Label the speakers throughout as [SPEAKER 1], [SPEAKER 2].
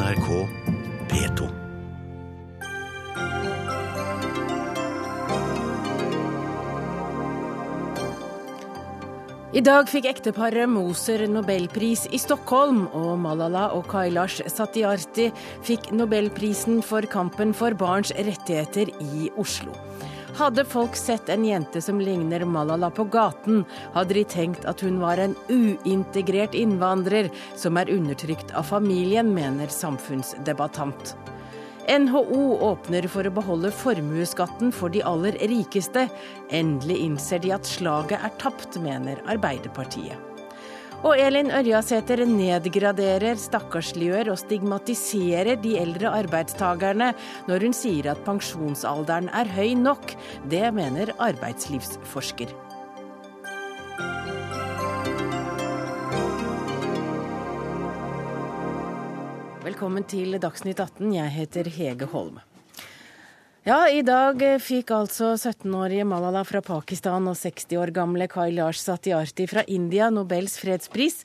[SPEAKER 1] NRK P2.
[SPEAKER 2] I dag fikk ekteparet Moser nobelpris i Stockholm, og Malala og Kailash Satyarthi fikk nobelprisen for kampen for barns rettigheter i Oslo. Hadde folk sett en jente som ligner Malala på gaten, hadde de tenkt at hun var en uintegrert innvandrer som er undertrykt av familien, mener samfunnsdebattant. NHO åpner for å beholde formuesskatten for de aller rikeste. Endelig innser de at slaget er tapt, mener Arbeiderpartiet. Og Elin Ørjasæter nedgraderer, stakkarsliggjør og stigmatiserer de eldre arbeidstagerne når hun sier at pensjonsalderen er høy nok. Det mener arbeidslivsforsker. Velkommen til Dagsnytt 18. Jeg heter Hege Holm. Ja, i dag fikk altså 17-årige Malala fra Pakistan og 60 år gamle Kailash Satyarthi fra India Nobels fredspris.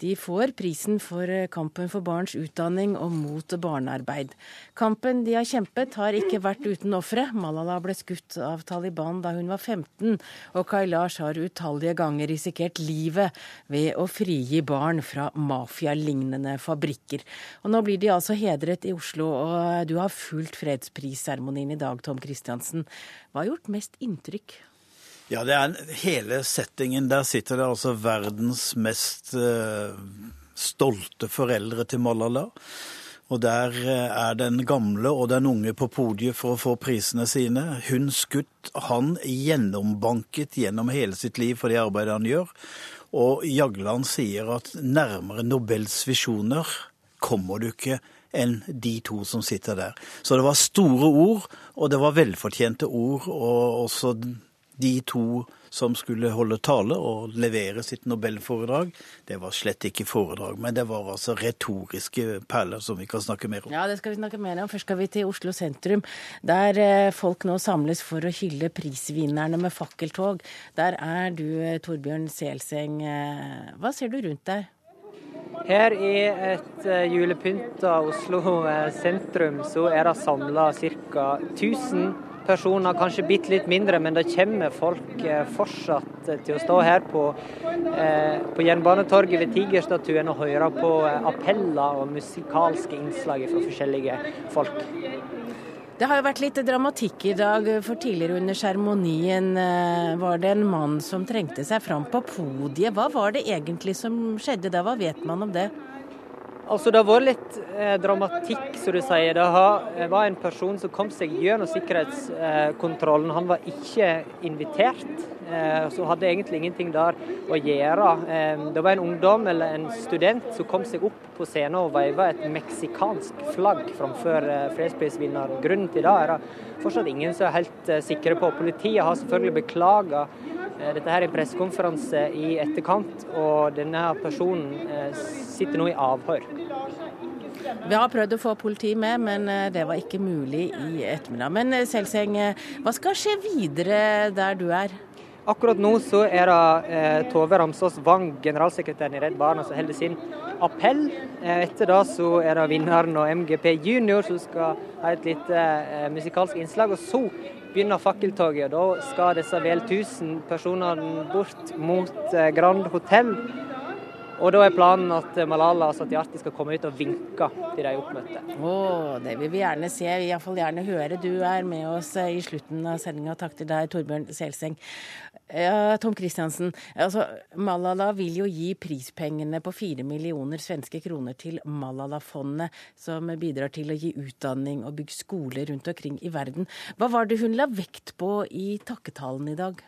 [SPEAKER 2] De får prisen for eh, kampen for barns utdanning og mot barnearbeid. Kampen de har kjempet har ikke vært uten ofre. Malala ble skutt av Taliban da hun var 15, og Kailash har utallige ganger risikert livet ved å frigi barn fra mafialignende fabrikker. Og nå blir de altså hedret i Oslo, og du har fulgt fredsprisseremonien i dag, Tom Christiansen. Hva har gjort mest inntrykk?
[SPEAKER 3] Ja, det er hele settingen. Der sitter det altså verdens mest uh, stolte foreldre til Malala. Og der uh, er den gamle og den unge på podiet for å få prisene sine. Hun skutt, han gjennombanket gjennom hele sitt liv for det arbeidet han gjør. Og Jagland sier at nærmere Nobels visjoner kommer du ikke enn de to som sitter der. Så det var store ord, og det var velfortjente ord. og også de to som skulle holde tale og levere sitt nobelforedrag, det var slett ikke foredrag, men det var altså retoriske perler som vi kan snakke mer om.
[SPEAKER 2] Ja, det skal vi snakke mer om. Først skal vi til Oslo sentrum, der eh, folk nå samles for å hylle prisvinnerne med fakkeltog. Der er du, eh, Torbjørn Selseng. Eh, hva ser du rundt deg?
[SPEAKER 4] Her i et julepynta Oslo sentrum så er det samla ca. 1000 personer, kanskje bitte litt mindre, men det kommer folk eh, fortsatt eh, til å stå her på, eh, på Jernbanetorget ved Tigerstatuen og høre på appeller og musikalske innslag fra forskjellige folk.
[SPEAKER 2] Det har jo vært litt dramatikk i dag, for tidligere under seremonien var det en mann som trengte seg fram på podiet. Hva var det egentlig som skjedde da, hva vet man om det?
[SPEAKER 4] Altså, Det har vært litt eh, dramatikk, som du sier. Det har, var en person som kom seg gjennom sikkerhetskontrollen. Han var ikke invitert, eh, så hadde egentlig ingenting der å gjøre. Eh, det var en ungdom eller en student som kom seg opp på scenen og veiva et meksikansk flagg framfor eh, fredsprisvinneren. Grunnen til det er det fortsatt ingen som er helt eh, sikre på. Politiet har selvfølgelig beklaga Eh, dette her er en pressekonferanse i etterkant, og denne personen eh, sitter nå i avhør.
[SPEAKER 2] Vi har prøvd å få politi med, men eh, det var ikke mulig i ettermiddag. Men Selseng, hva skal skje videre der du er?
[SPEAKER 4] Akkurat nå så er det eh, Tove Ramsås Wang, generalsekretæren i Redd Barna, som holder sin appell. Eh, etter det så er det vinneren og MGP Junior som skal ha et lite eh, musikalsk innslag. Og så begynner fakkeltoget. Da skal disse vel 1000 personene bort mot eh, Grand Hotell. Og da er planen at Malala og Satyarti skal komme ut og vinke til de oppmøtte.
[SPEAKER 2] Oh, det vil vi gjerne se. Iallfall gjerne høre. Du er med oss eh, i slutten av sendinga. Takk til deg, Torbjørn Selseng. Ja, Tom Christiansen, altså, Malala vil jo gi prispengene på fire millioner svenske kroner til Malala-fondet, som bidrar til å gi utdanning og bygge skoler rundt omkring i verden. Hva var det hun la vekt på i takketalen i dag?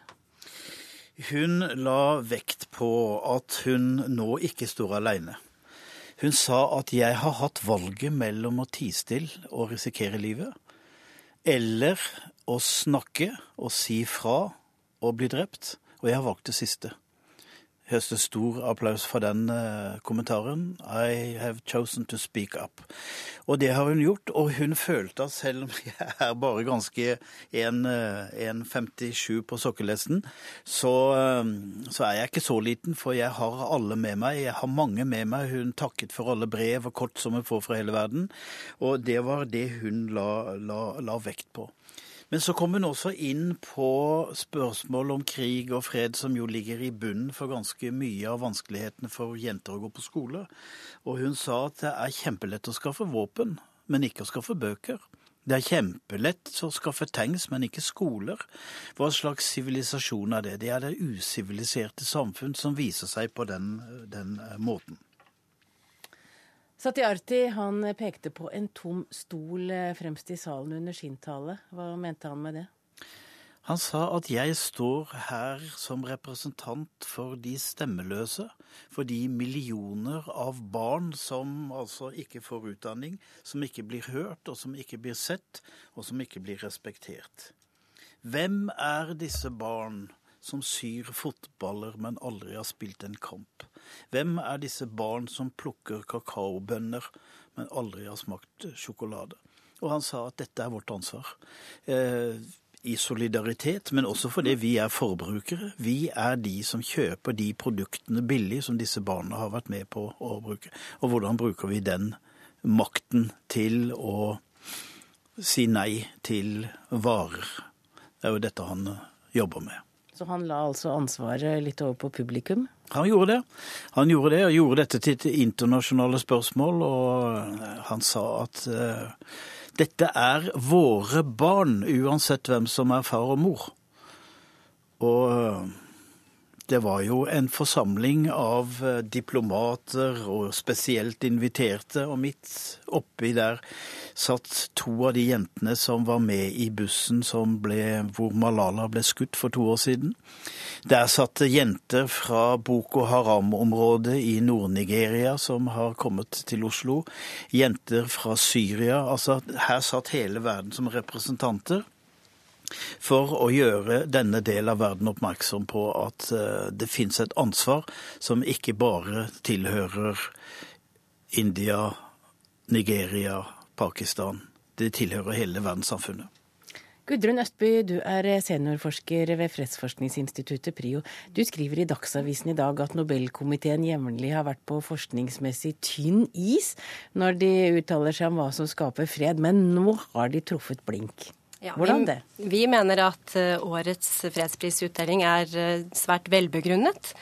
[SPEAKER 3] Hun la vekt på at hun nå ikke står alene. Hun sa at jeg har hatt valget mellom å tie stille og risikere livet, eller å snakke og si fra og bli drept, og jeg har valgt det siste. Høste stor applaus for den eh, kommentaren. I have chosen to speak up. Og det har hun gjort, og hun følte at selv om jeg er bare ganske 1,57 eh, på sokkelesten, så, eh, så, er jeg ikke så liten, for jeg har alle med meg. Jeg har mange med meg. Hun takket for alle brev og kort som hun får fra hele verden, og det var det hun la, la, la vekt på. Men så kom hun også inn på spørsmål om krig og fred, som jo ligger i bunnen for ganske mye av vanskelighetene for jenter å gå på skole. Og hun sa at det er kjempelett å skaffe våpen, men ikke å skaffe bøker. Det er kjempelett å skaffe tanks, men ikke skoler. Hva slags sivilisasjon er det? Det er det usiviliserte samfunn som viser seg på den, den måten.
[SPEAKER 2] Satiarti han pekte på en tom stol eh, fremst i salen under sin tale. Hva mente han med det?
[SPEAKER 3] Han sa at jeg står her som representant for de stemmeløse, for de millioner av barn som altså ikke får utdanning, som ikke blir hørt, og som ikke blir sett, og som ikke blir respektert. Hvem er disse barn som syr fotballer, men aldri har spilt en kamp? Hvem er disse barn som plukker kakaobønner, men aldri har smakt sjokolade? Og han sa at dette er vårt ansvar. Eh, I solidaritet, men også fordi vi er forbrukere. Vi er de som kjøper de produktene billig som disse barna har vært med på å bruke. Og hvordan bruker vi den makten til å si nei til varer? Det er jo dette han jobber med.
[SPEAKER 2] Så han la altså ansvaret litt over på publikum?
[SPEAKER 3] Han gjorde det. Han gjorde det, og gjorde dette til et internasjonale spørsmål. Og han sa at uh, dette er våre barn, uansett hvem som er far og mor. Og uh, det var jo en forsamling av eh, diplomater og spesielt inviterte, og midt oppi der satt to av de jentene som var med i bussen ble, hvor Malala ble skutt for to år siden. Der satt jenter fra Boko Haram-området i Nord-Nigeria som har kommet til Oslo. Jenter fra Syria. Altså, her satt hele verden som representanter for å gjøre denne delen av verden oppmerksom på at eh, det fins et ansvar som ikke bare tilhører India, Nigeria, Pakistan. Det tilhører hele verdenssamfunnet.
[SPEAKER 2] Gudrun Østby, du er seniorforsker ved Fredsforskningsinstituttet PRIO. Du skriver i Dagsavisen i dag at Nobelkomiteen jevnlig har vært på forskningsmessig tynn is når de uttaler seg om hva som skaper fred, men nå har de truffet blink. Ja, Hvordan det?
[SPEAKER 5] Vi, vi mener at eh, årets fredsprisutdeling er eh, svært velbegrunnet.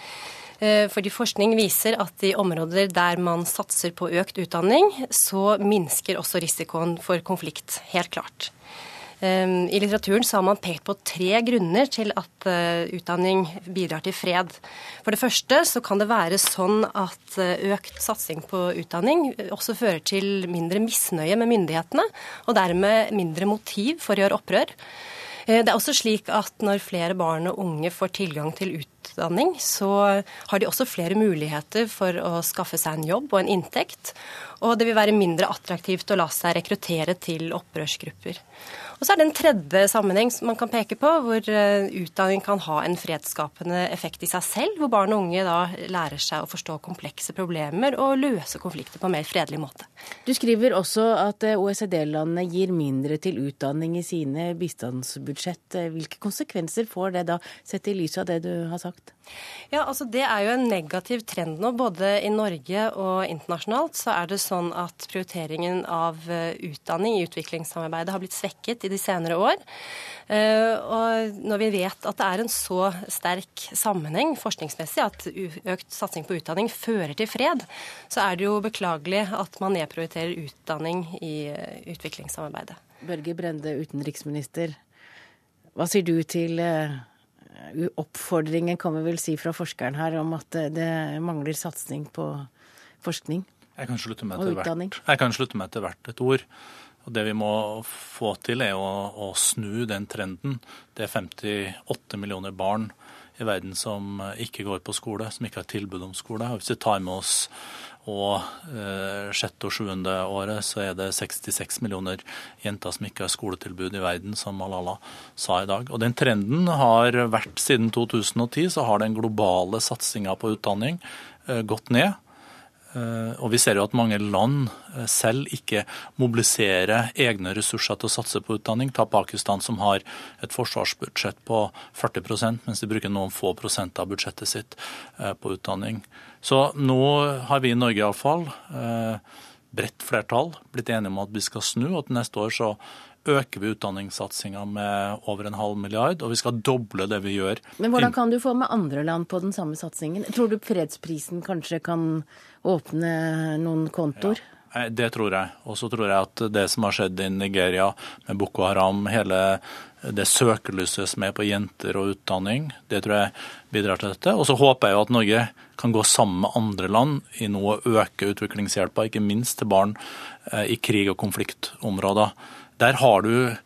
[SPEAKER 5] Eh, fordi forskning viser at i områder der man satser på økt utdanning, så minsker også risikoen for konflikt. Helt klart. Ehm, I litteraturen så har man pekt på tre grunner til at eh, utdanning bidrar til fred. For det første så kan det være sånn at eh, økt satsing på utdanning også fører til mindre misnøye med myndighetene, og dermed mindre motiv for å gjøre opprør. Eh, det er også slik at når flere barn og unge får tilgang til utdanning, så har de også flere muligheter for å skaffe seg en jobb og en inntekt. Og det vil være mindre attraktivt å la seg rekruttere til opprørsgrupper. Og så er det en tredje sammenheng som man kan peke på, hvor eh, utdanning kan ha en fredsskapende effekt i seg selv. Hvor barn og unge da lærer seg å forstå komplekse problemer og løse konflikter på en mer fredelig måte.
[SPEAKER 2] Du skriver også at eh, OECD-landene gir mindre til utdanning i sine bistandsbudsjett. Hvilke konsekvenser får det da, sett i lys av det du har sagt?
[SPEAKER 5] Ja, altså Det er jo en negativ trend nå. Både i Norge og internasjonalt så er det sånn at prioriteringen av eh, utdanning i utviklingssamarbeidet har blitt svekket i de senere år. Eh, og når vi vet at det er en så sterk sammenheng forskningsmessig at økt satsing på utdanning fører til fred, så er det jo beklagelig at man nedprioriterer utdanning i eh, utviklingssamarbeidet.
[SPEAKER 2] Børge Brende, utenriksminister. Hva sier du til oppfordringen kan vi vel si fra forskeren her om at det mangler satsing på forskning
[SPEAKER 6] og utdanning? Jeg kan slutte meg til hvert et ord. Og Det vi må få til, er å, å, snu den trenden. Det er 58 millioner barn i verden som ikke går på skole, som ikke har tilbud om skole. Hvis vi tar med oss og eh, sjette og sjuende året så er det 66 millioner jenter som ikke har skoletilbud i verden, som Malala sa i dag. Og den trenden har vært siden 2010, så har den globale satsinga på utdanning eh, gått ned. Eh, og vi ser jo at mange land eh, selv ikke mobiliserer egne ressurser til å satse på utdanning. Ta Pakistan som har et forsvarsbudsjett på 40% mens de bruker noen få prosent av budsjettet sitt eh, på utdanning. Så nå har vi i Norge iallfall, bredt flertall, blitt enige om at vi skal snu, og til neste år så øker vi utdanningssatsinga med over en halv milliard, og vi skal doble det vi gjør.
[SPEAKER 2] Men hvordan kan du få med andre land på den samme satsingen? Tror du fredsprisen kanskje kan åpne noen kontoer?
[SPEAKER 6] Ja. Det tror jeg. Og så tror jeg at det som har skjedd i Nigeria med Boko Haram, hele det søkelyset som er på jenter og utdanning, det tror jeg bidrar til dette. Og så håper jeg jo at Norge kan gå sammen med andre land i noe å øke utviklingshjelpa, ikke minst til barn eh, i krig- og konfliktområder. Der har du òg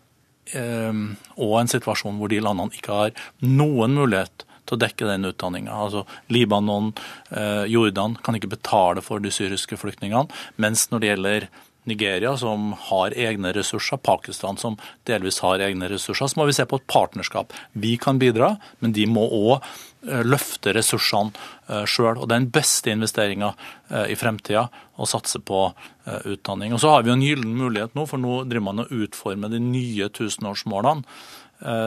[SPEAKER 6] eh, en situasjon hvor de landene ikke har noen mulighet til å dekke den utdanninga. Altså, Libanon, eh, Jordan kan ikke betale for de syriske flyktningene. Mens når det gjelder Nigeria, som har egne ressurser, Pakistan, som delvis har egne ressurser, så må vi se på et partnerskap. Vi kan bidra, men de må òg eh, løfte ressursene eh, sjøl. Og den beste investeringa eh, i fremtida å satse på utdanning. Og så har vi en gyllen mulighet nå, for nå driver man og utformer de nye tusenårsmålene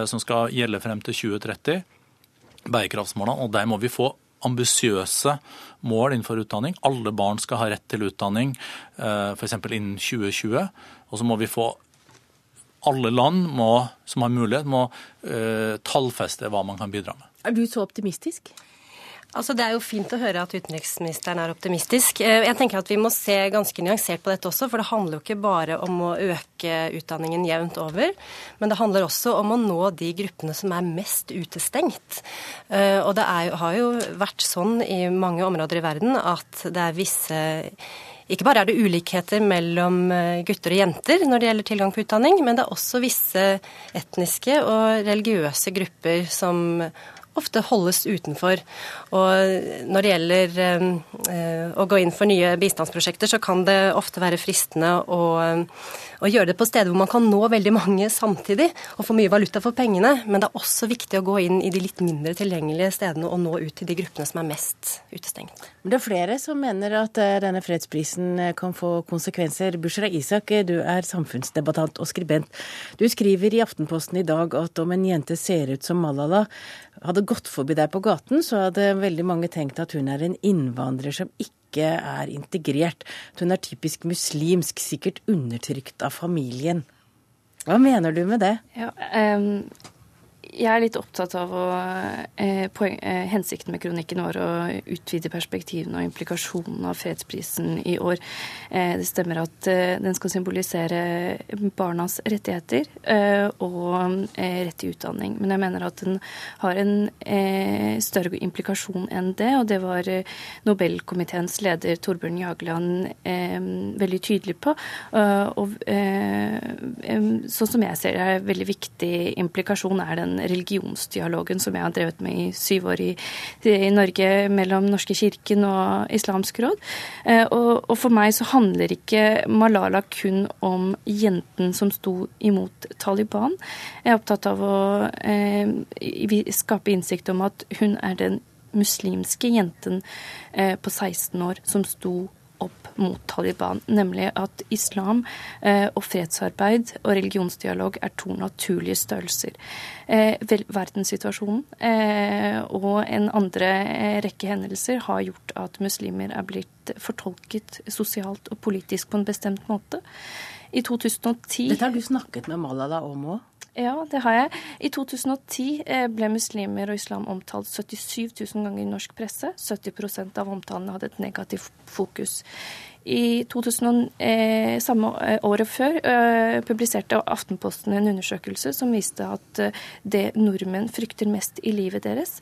[SPEAKER 6] som skal gjelde frem til 2030, bærekraftsmålene, og der må vi få ambisiøse mål innenfor utdanning. Alle barn skal ha rett til utdanning eh, f.eks. innen 2020. Og så må vi få alle land må, som har mulighet, må uh, tallfeste hva man kan bidra med.
[SPEAKER 2] Er du så optimistisk?
[SPEAKER 5] Altså, Det er jo fint å høre at utenriksministeren er optimistisk. Eh, jeg tenker at Vi må se ganske nyansert på dette også, for det handler jo ikke bare om å øke utdanningen jevnt over, men det handler også om å nå de gruppene som er mest utestengt. Eh, og det er, har jo vært sånn i mange områder i verden at det er visse ikke bare er det ulikheter mellom eh, gutter og jenter når det gjelder tilgang på utdanning, men det er også visse etniske og religiøse grupper som ofte holdes utenfor. Og når det gjelder eh, å gå inn for nye bistandsprosjekter, så kan det ofte være fristende å, å, gjøre det på steder hvor man kan nå veldig mange samtidig og få mye valuta for pengene. Men det er også viktig å gå inn i de litt mindre tilgjengelige stedene og nå ut til de gruppene som er mest utestengt.
[SPEAKER 2] Det er flere som mener at eh, denne fredsprisen eh, kan få konsekvenser. Bushra Isak, du er samfunnsdebattant og skribent. Du skriver i Aftenposten i dag at om en jente ser ut som Malala, hadde gått forbi deg på gaten, så hadde veldig mange tenkt at hun er en innvandrer som ikke er integrert. At hun er typisk muslimsk, sikkert undertrykt av familien. Hva mener du med det?
[SPEAKER 7] Ja, um jeg er litt opptatt av å eh, poeng, eh, Hensikten med kronikken var å utvide perspektivene og implikasjonene av fredsprisen i år. Eh, det stemmer at eh, den skal symbolisere barnas rettigheter eh, og eh, rett til utdanning. Men jeg mener at den har en større implikasjon enn det, og det var Nobelkomiteens leder Torbjørn Jagland veldig tydelig på. og sånn som jeg ser det, er en veldig viktig implikasjon er den religionsdialogen som jeg har drevet med i syv år i, i Norge mellom Norske kirken og Islamsk råd. Eh, og, og, for meg så handler ikke Malala kun om jenten som sto imot Taliban. Jeg er opptatt av å eh, skape innsikt om at hun er den muslimske jenten eh, på 16 år som sto mot Taliban, nemlig at islam eh, og fredsarbeid og religionsdialog er to naturlige størrelser. Eh, verdenssituasjonen eh, og en andre rekke hendelser har gjort at muslimer er blitt fortolket sosialt og politisk på en bestemt måte. I 2010
[SPEAKER 2] Dette har du snakket med Malala om òg?
[SPEAKER 7] Ja, det har jeg. I 2010 eh, ble muslimer og islam omtalt 77 000 ganger i norsk presse. 70% av omtalene hadde et negativt fokus. I 2000, eh, samme eh, året før eh, publiserte Aftenposten en undersøkelse som viste at eh, det nordmenn frykter mest i livet deres,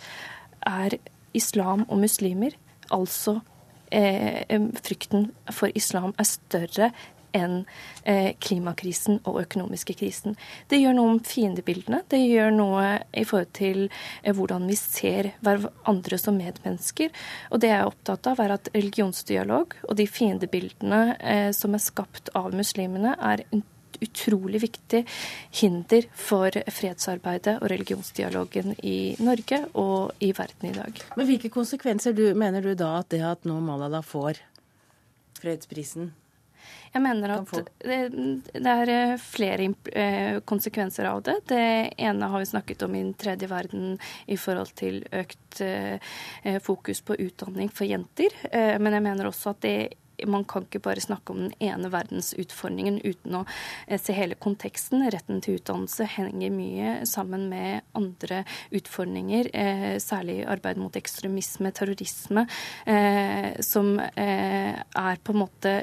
[SPEAKER 7] er islam og muslimer. Altså eh, frykten for islam er større enn eh, klimakrisen og økonomiske krisen. Det gjør noe om fiendebildene. Det gjør noe i forhold til eh, hvordan vi ser hverandre som medmennesker. Og det jeg er opptatt av, er at religionsdialog og de fiendebildene eh, som er skapt av muslimene, er en utrolig viktig hinder for fredsarbeidet og religionsdialogen i Norge og i verden i dag.
[SPEAKER 2] Men Hvilke konsekvenser du, mener du da at det at nå Malala får fredsprisen?
[SPEAKER 7] Jeg mener at det, det, er eh, flere eh, konsekvenser av det. Det ene har vi snakket om i den tredje verden i forhold til økt eh, fokus på utdanning for jenter. Men jeg mener også at det man kan ikke bare snakke om den ene verdensutfordringen uten å se hele konteksten. Retten til utdannelse henger mye sammen med andre utfordringer, særlig arbeid mot ekstremisme, terrorisme, som er på en måte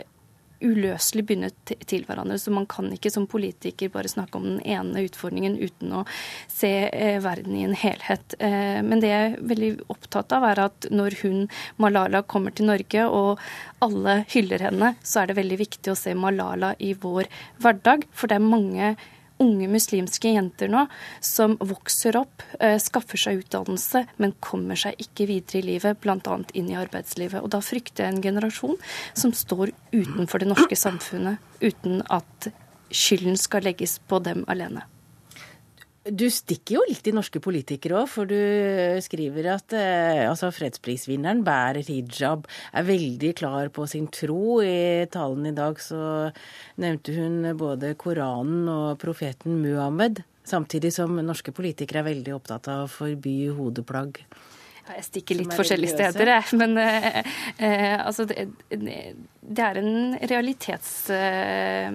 [SPEAKER 7] uløselig bundet til hverandre. Så man kan ikke som politiker bare snakke om den ene utfordringen uten å se eh, verden i en helhet. Eh, men det jeg er veldig opptatt av, er at når hun, Malala, kommer til Norge og alle hyller henne, så er det veldig viktig å se Malala i vår hverdag. For det er mange unge muslimske jenter nå som vokser opp, eh, skaffer seg utdannelse, men kommer seg ikke videre i livet, bl.a. inn i arbeidslivet. Og da frykter jeg en generasjon som står utenfor det norske samfunnet, uten at skylden skal legges på dem alene.
[SPEAKER 2] Du stikker jo litt i norske politikere òg, for du skriver at eh, altså fredsprisvinneren bærer hijab, er veldig klar på sin tro. I talen i dag så nevnte hun både Koranen og profeten Muhammed, samtidig som norske politikere er veldig opptatt av å forby hodeplagg.
[SPEAKER 7] Jeg stikker litt forskjellige steder, jeg. Men eh, eh, altså det, det, er en realitets... Eh,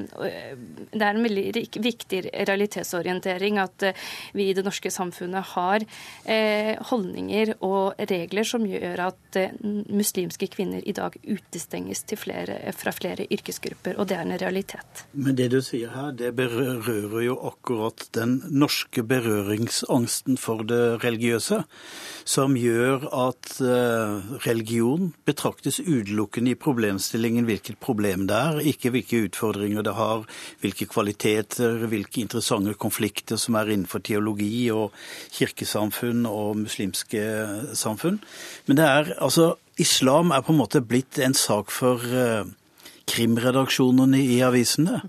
[SPEAKER 7] det er en veldig viktig realitetsorientering at eh, vi i det norske samfunnet har eh, holdninger og regler som gjør at muslimske kvinner i dag utestenges flere, fra flere yrkesgrupper, og det er en realitet.
[SPEAKER 3] Men det du sier her, det berører jo akkurat den norske berøringsangsten for det religiøse, som gjør at religion betraktes utelukkende i problemstillingen hvilket problem det er, ikke hvilke utfordringer det har, hvilke kvaliteter, hvilke interessante konflikter som er innenfor teologi og kirkesamfunn og muslimske samfunn. Men det er altså Islam er på en måte blitt en sak for uh, krimredaksjonene i avisene,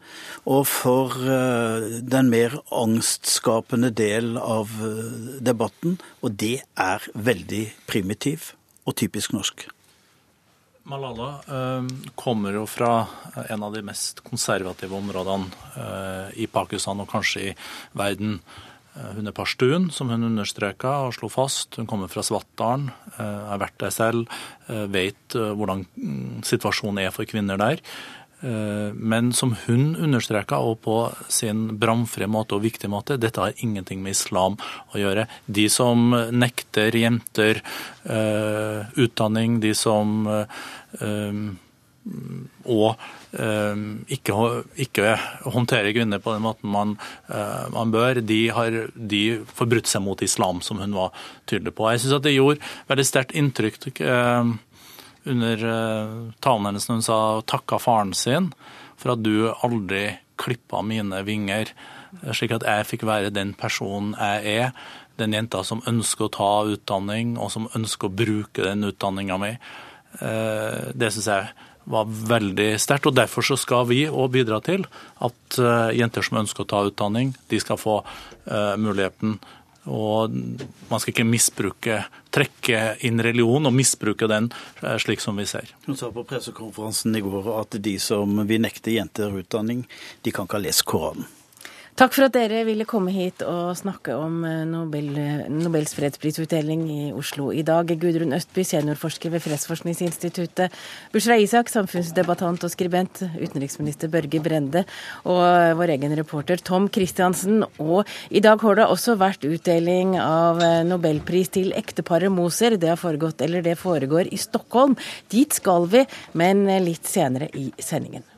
[SPEAKER 3] og for eh, den mer angstskapende del av eh, debatten. Og det er veldig primitiv og typisk norsk.
[SPEAKER 6] Malala eh, kommer jo fra en av de mest konservative områdene i Pakistan og kanskje i verden. Hun er pashtun, som hun understreka og slo fast. Hun kommer fra Svartdalen, har vært der selv, vet hvordan mm, situasjonen er for kvinner der. Men som hun understreka, og på sin bramfrie måte og viktige måte, dette har ingenting med islam å gjøre. De som nekter jenter utdanning, de som og eh, ikke, ikke håndterer kvinner på den måten man, eh, man bør, de har de forbrutt seg mot islam, som hun var tydelig på. Jeg syns det gjorde veldig sterkt inntrykk eh, under talen hennes når hun sa takka faren sin for at du aldri klippa mine vinger, slik at jeg fikk være den personen jeg er. Den jenta som ønsker å ta utdanning, og som ønsker å bruke den utdanninga mi. Det syns jeg var veldig sterkt. og Derfor så skal vi òg bidra til at jenter som ønsker å ta utdanning, de skal få muligheten. Og man skal ikke misbruke, trekke inn religion og misbruke den uh, slik som vi ser.
[SPEAKER 3] Hun sa på pressekonferansen i går at de som vil nekte jenter utdanning, de kan ikke ha lest Koranen.
[SPEAKER 2] Takk for at dere ville komme hit og snakke om eh, Nobel, Nobels fredsprisutdeling i Oslo i dag. Gudrun Østby, seniorforsker ved Fredsforskningsinstituttet. Bushra Isak, samfunnsdebattant og skribent. Utenriksminister Børge Brende og vår egen reporter Tom Christiansen. Og i dag har det også vært utdeling av eh, nobelpris til ekteparet Moser. Det har foregått, eller det foregår i Stockholm. Dit skal vi, men litt senere i sendingen.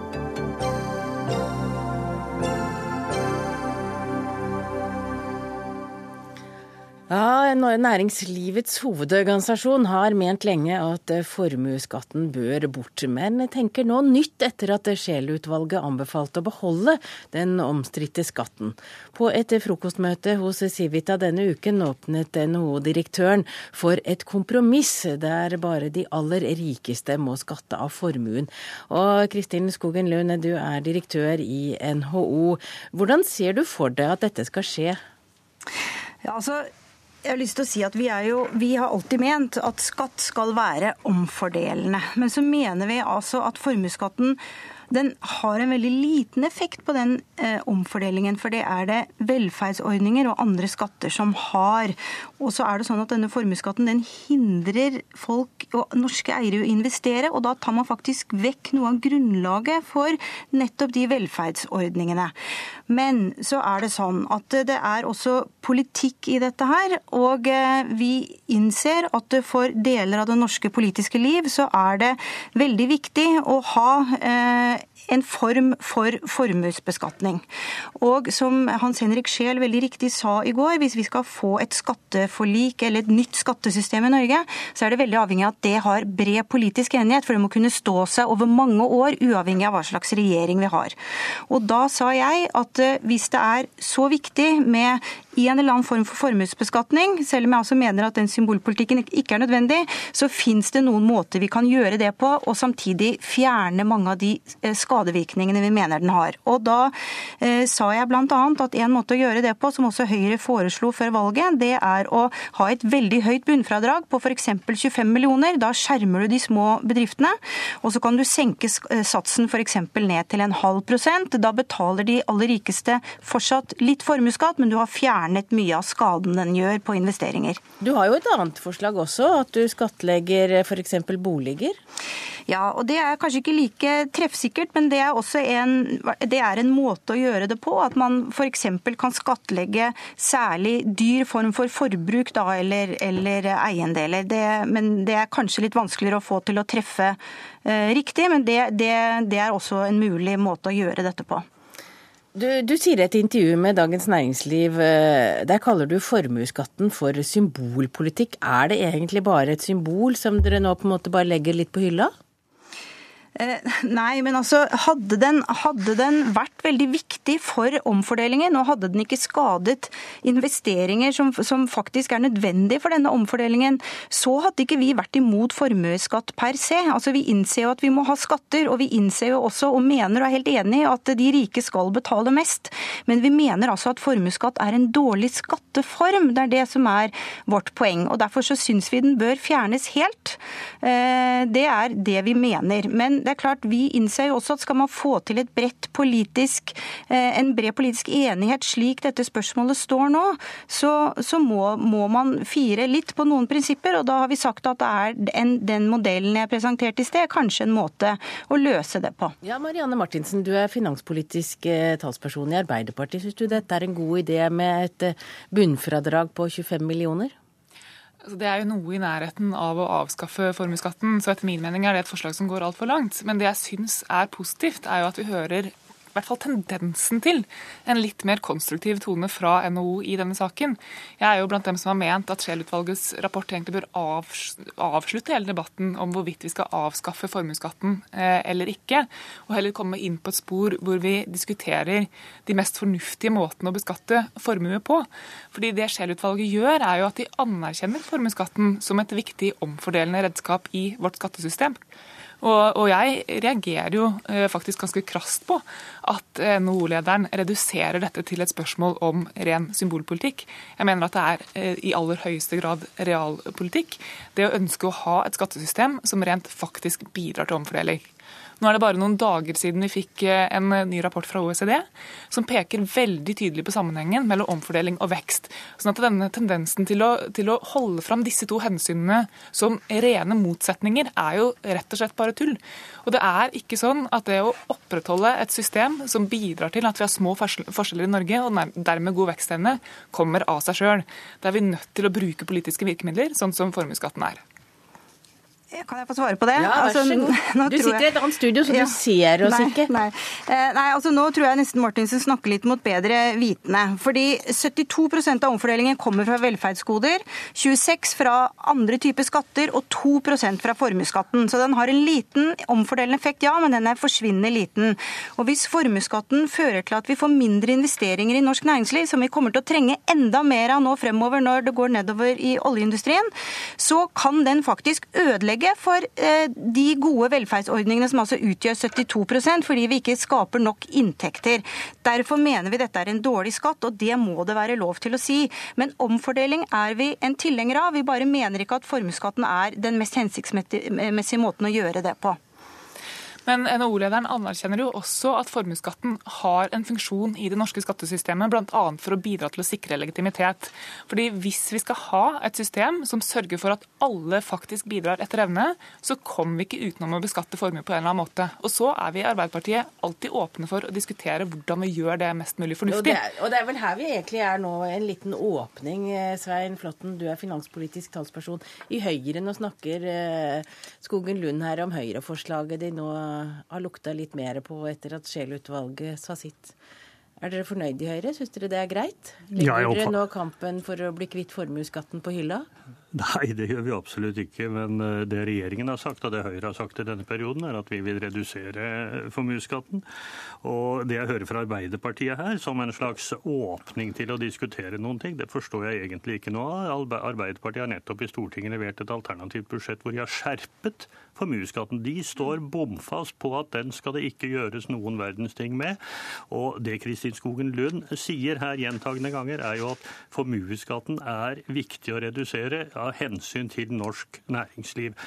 [SPEAKER 2] Ja, Næringslivets hovedorganisasjon har ment lenge at formuesskatten bør bort, men tenker nå nytt etter at Scheel-utvalget anbefalte å beholde den omstridte skatten. På et frokostmøte hos Civita denne uken åpnet NHO-direktøren for et kompromiss der bare de aller rikeste må skatte av formuen. Og Kristin Skogen Lund, du er direktør i NHO. Hvordan ser du for deg at dette skal skje?
[SPEAKER 8] Ja, altså, jeg har lyst til å si at vi, jo, vi, har alltid ment at skatt skal være omfordelende. Men så mener vi altså at formuesskatten den har en veldig liten effekt på den eh, omfordelingen. For det er det velferdsordninger og andre skatter som har. Og så er det sånn at denne formuesskatten den hindrer folk og norske eiere å investere. Og da tar man faktisk vekk noe av grunnlaget for nettopp de velferdsordningene. Men så er det sånn at det er også politikk i dette her. Og eh, vi innser at for deler av det norske politiske liv så er det veldig viktig å ha eh, en form for formuesbeskatning. Og som Hans Henrik Scheel veldig riktig sa i går, hvis vi skal få et skatteforlik eller et nytt skattesystem i Norge, så er det veldig avhengig av at det har bred politisk enighet, for det må kunne stå seg over mange år, uavhengig av hva slags regjering vi har. Og da sa jeg at hvis det er så viktig med en eller annen form for formuesbeskatning, selv om jeg også mener at den symbolpolitikken ikke er nødvendig, så fins det noen måter vi kan gjøre det på, og samtidig fjerne mange av de eh, skadevirkningene vi mener den har. Og Da eh, sa jeg bl.a. at en måte å gjøre det på, som også Høyre foreslo før valget, det er å ha et veldig høyt bunnfradrag på f.eks. 25 millioner. Da skjermer du de små bedriftene. Og så kan du senke eh, satsen f.eks. ned til en halv prosent. Da betaler de aller rikeste fortsatt litt formuesskatt, men du har fjernet mye av skaden den gjør på investeringer.
[SPEAKER 2] Du har jo et annet forslag også, at du skattlegger f.eks. boliger?
[SPEAKER 8] Ja, og det er kanskje ikke like treffsikkert, men det er også en, det er en måte å gjøre det på. At man f.eks. kan skattlegge særlig dyr form for forbruk da, eller, eller eiendeler. Det, men det er kanskje litt vanskeligere å få til å treffe eh, riktig, men det, det, det er også en mulig måte å gjøre dette på.
[SPEAKER 2] Du, du, sier i et intervju med Dagens Næringsliv, eh, der kaller du formuesskatten for symbolpolitikk. Er det egentlig bare et symbol som dere nå på en måte bare legger litt på hylla?
[SPEAKER 8] Eh, nei, men altså, hadde den, hadde den, vært veldig viktig for omfordelingen, og hadde den ikke skadet investeringer som, som, faktisk er nødvendig for denne omfordelingen, så hadde ikke vi vært imot formuesskatt per se. Altså, Vi innser jo at vi må ha skatter, og vi innser jo også, og mener og er helt enig i at de rike skal betale mest. Men vi mener altså at formuesskatt er en dårlig skatteform. Det er det som er vårt poeng. og Derfor så syns vi den bør fjernes helt. Eh, det er det vi mener. Men det er klart, vi innser jo også at skal man få til et bredt politisk, eh, en bred politisk enighet slik dette spørsmålet står nå, så, så må, må, man fire litt på noen prinsipper. Og da har vi sagt at det er en, den modellen jeg presenterte i sted, kanskje en måte å løse det på.
[SPEAKER 2] Ja, Marianne Martinsen, du er finanspolitisk eh, talsperson i Arbeiderpartiet. Syns du dette er en god idé med et eh, bunnfradrag på 25 millioner?
[SPEAKER 9] Altså, det er jo noe i nærheten av å avskaffe formuesskatten, så etter min mening er det et forslag som går altfor langt. Men det jeg syns er positivt, er jo at vi hører i hvert fall tendensen til en litt mer konstruktiv tone fra NHO i denne saken. Jeg er jo blant dem som har ment at Scheel-utvalgets rapport egentlig bør avslutte hele debatten om hvorvidt vi skal avskaffe formuesskatten eh, eller ikke, og heller komme inn på et spor hvor vi diskuterer de mest fornuftige måtene å beskatte formue på. Fordi det Scheel-utvalget gjør, er jo at de anerkjenner formuesskatten som et viktig omfordelende redskap i vårt skattesystem. Og, og jeg reagerer jo eh, faktisk ganske krast på at eh, NHO-lederen reduserer dette til et spørsmål om ren symbolpolitikk. Jeg mener at det er eh, i aller høyeste grad realpolitikk. Det å ønske å ha et skattesystem som rent faktisk bidrar til omfordeling. Nå er det bare noen dager siden vi fikk eh, en eh, ny rapport fra OECD som peker veldig tydelig på sammenhengen mellom omfordeling og vekst. Sånn at denne tendensen til å, til å holde fram disse to hensynene som rene motsetninger, er jo rett og slett bare tull. Og det er ikke sånn at det å opprettholde et system som bidrar til at vi har små forskjeller i Norge, og dermed god vekstevne, kommer av seg sjøl. Det er vi nødt til å bruke politiske virkemidler, sånn som formuesskatten er.
[SPEAKER 8] Kan jeg få svare på det?
[SPEAKER 2] Ja, vær
[SPEAKER 8] altså,
[SPEAKER 2] så god. Du sitter i et annet studio, så
[SPEAKER 8] Ja.
[SPEAKER 2] du ser oss
[SPEAKER 8] nei,
[SPEAKER 2] ikke.
[SPEAKER 8] Nei. Eh, nei, altså nå tror jeg nesten Martinsen snakker litt mot bedre vitende. Fordi 72% av omfordelingen kommer fra velferdsgoder, 26 fra andre typer skatter og 2% fra formuesskatten. Så den har en liten omfordelende effekt, ja, men den er forsvinnende liten. Og hvis formuesskatten fører til at vi får mindre investeringer i norsk næringsliv, som vi kommer til å trenge enda mer av nå fremover når det går nedover i oljeindustrien, så kan den faktisk ødelegge for eh, de gode velferdsordningene som altså utgjør 72% fordi vi ikke skaper nok inntekter. Derfor mener vi dette er en dårlig skatt, og det må det være lov til å si. Men omfordeling er vi en tilhenger av. Vi bare mener ikke at formuesskatten er den mest hensiktsmessige måten å gjøre det på.
[SPEAKER 9] Men NHO-lederen anerkjenner jo også at formuesskatten har en funksjon i det norske skattesystemet, bl.a. for å bidra til å sikre legitimitet. Fordi Hvis vi skal ha et system som sørger for at alle faktisk bidrar etter evne, så kommer vi ikke utenom å beskatte formue på en eller annen måte. Og så er vi i Arbeiderpartiet alltid åpne for å diskutere hvordan vi gjør det mest mulig
[SPEAKER 2] Og det,
[SPEAKER 9] fornuftig.
[SPEAKER 2] er, og det er vel her vi egentlig er nå, en liten åpning. eh, Svein Flåtten, du er finanspolitisk talsperson i Høyre. Nå snakker eh, Skogen Lund her om Høyre-forslaget de nå har lukta litt mer på etter at Scheel-utvalget sa sitt. Er dere fornøyd i Høyre? Syns dere det er greit?
[SPEAKER 10] Ja,
[SPEAKER 2] dere nå kampen for å bli kvitt formuesskatten på hylla?
[SPEAKER 10] Nei, det gjør vi absolutt ikke. Men eh, det regjeringen har sagt, og det Høyre har sagt i denne perioden, er at vi vil redusere formuesskatten. Og det jeg hører fra Arbeiderpartiet her, som en slags åpning til å diskutere noen ting, det forstår jeg egentlig ikke noe av. Arbeiderpartiet har nettopp i Stortinget levert et alternativt budsjett hvor de har skjerpet formuesskatten. De står bomfast på at den skal det ikke gjøres noen verdens ting med. Og det Kristin Skogen Lund sier her gjentagende ganger, er jo at formuesskatten er viktig å redusere av hensyn til norsk næringsliv.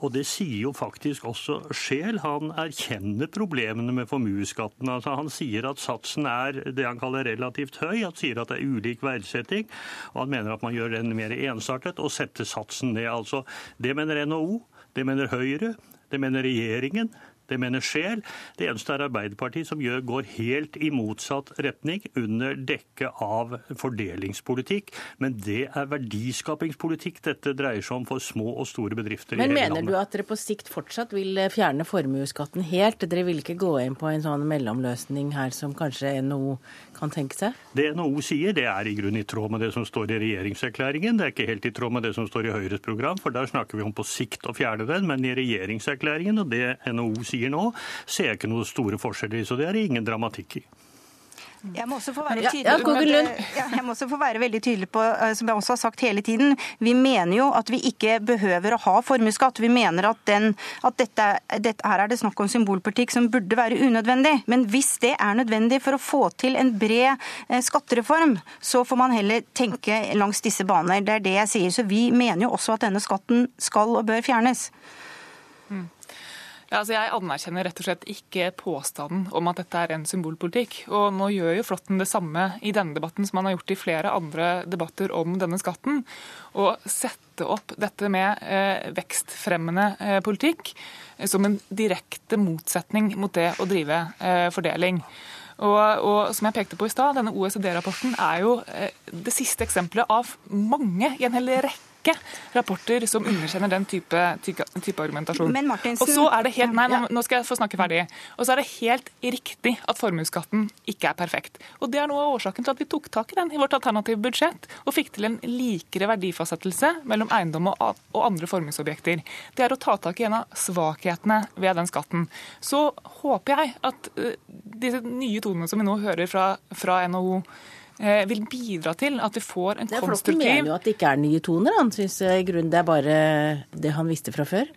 [SPEAKER 10] Og det sier jo faktisk også Scheel. Han erkjenner problemene med formuesskatten. Altså, han sier at satsen er det han kaller relativt høy. Han sier at det er ulik verdsetting. Og han mener at man gjør den mer ensartet og setter satsen ned. Altså, det mener NHO, det mener Høyre, det mener regjeringen. Det mener Scheel. Det eneste er Arbeiderpartiet som gjør, går helt i motsatt retning under dekke av fordelingspolitikk. Men det er verdiskapingspolitikk dette dreier seg om for små og store bedrifter
[SPEAKER 2] Men
[SPEAKER 10] i hele
[SPEAKER 2] mener du at dere på sikt fortsatt vil eh, fjerne formuesskatten helt? Dere vil ikke gå inn på en sånn mellomløsning her som kanskje NHO kan tenke seg?
[SPEAKER 10] Det NHO sier, det er i grunn i tråd med det som står i regjeringserklæringen. Det er ikke helt i tråd med det som står i Høyres program, for der snakker vi om på sikt å fjerne den. Men i regjeringserklæringen og det NHO sier nå, ser jeg ikke noen store forskjeller i. Så det er det ingen dramatikk i.
[SPEAKER 8] Jeg må også få være
[SPEAKER 2] Ja,
[SPEAKER 8] tydelig
[SPEAKER 2] ja,
[SPEAKER 8] ja, jeg må også få være veldig tydelig på, eh, som jeg også har sagt hele tiden, vi mener jo at vi ikke behøver å ha formuesskatt. Vi mener at, den, at dette, dette, her er det snakk om symbolpolitikk som burde være unødvendig. Men hvis det er nødvendig for å få til en bred eh, skattereform, så får man heller tenke langs disse baner. Det er det jeg sier. Så vi mener jo også at denne skatten skal og bør fjernes.
[SPEAKER 9] Ja, altså jeg anerkjenner rett og slett ikke påstanden om at dette er en symbolpolitikk. Og nå gjør jo Flåtten det samme i denne debatten som han har gjort i flere andre debatter om denne skatten. Å sette opp dette med eh, vekstfremmende eh, politikk eh, som en direkte motsetning mot det å drive eh, fordeling. Og, og som jeg pekte på i stad, denne OECD-rapporten er jo eh, det siste eksempelet av mange i en hel rekke rapporter som underkjenner den type, type, type argumentasjon.
[SPEAKER 8] Men Martinsen-
[SPEAKER 9] og så er det helt, nei, nå, nå skal jeg få snakke ferdig. Og så er det helt riktig at formuesskatten ikke er perfekt. Og det er noe av årsaken til at vi tok tak i den i vårt alternative budsjett og fikk til en likere verdifastsettelse mellom eiendom og, og andre formuesobjekter. Det er å ta tak i en av svakhetene ved den skatten. Så håper jeg at uh, disse nye tonene som vi nå hører fra, fra NHO, vil bidra til at vi får en
[SPEAKER 2] Det er Flåtten mener jo at det ikke er nye toner. Han syns i grunnen det er bare det han visste fra før.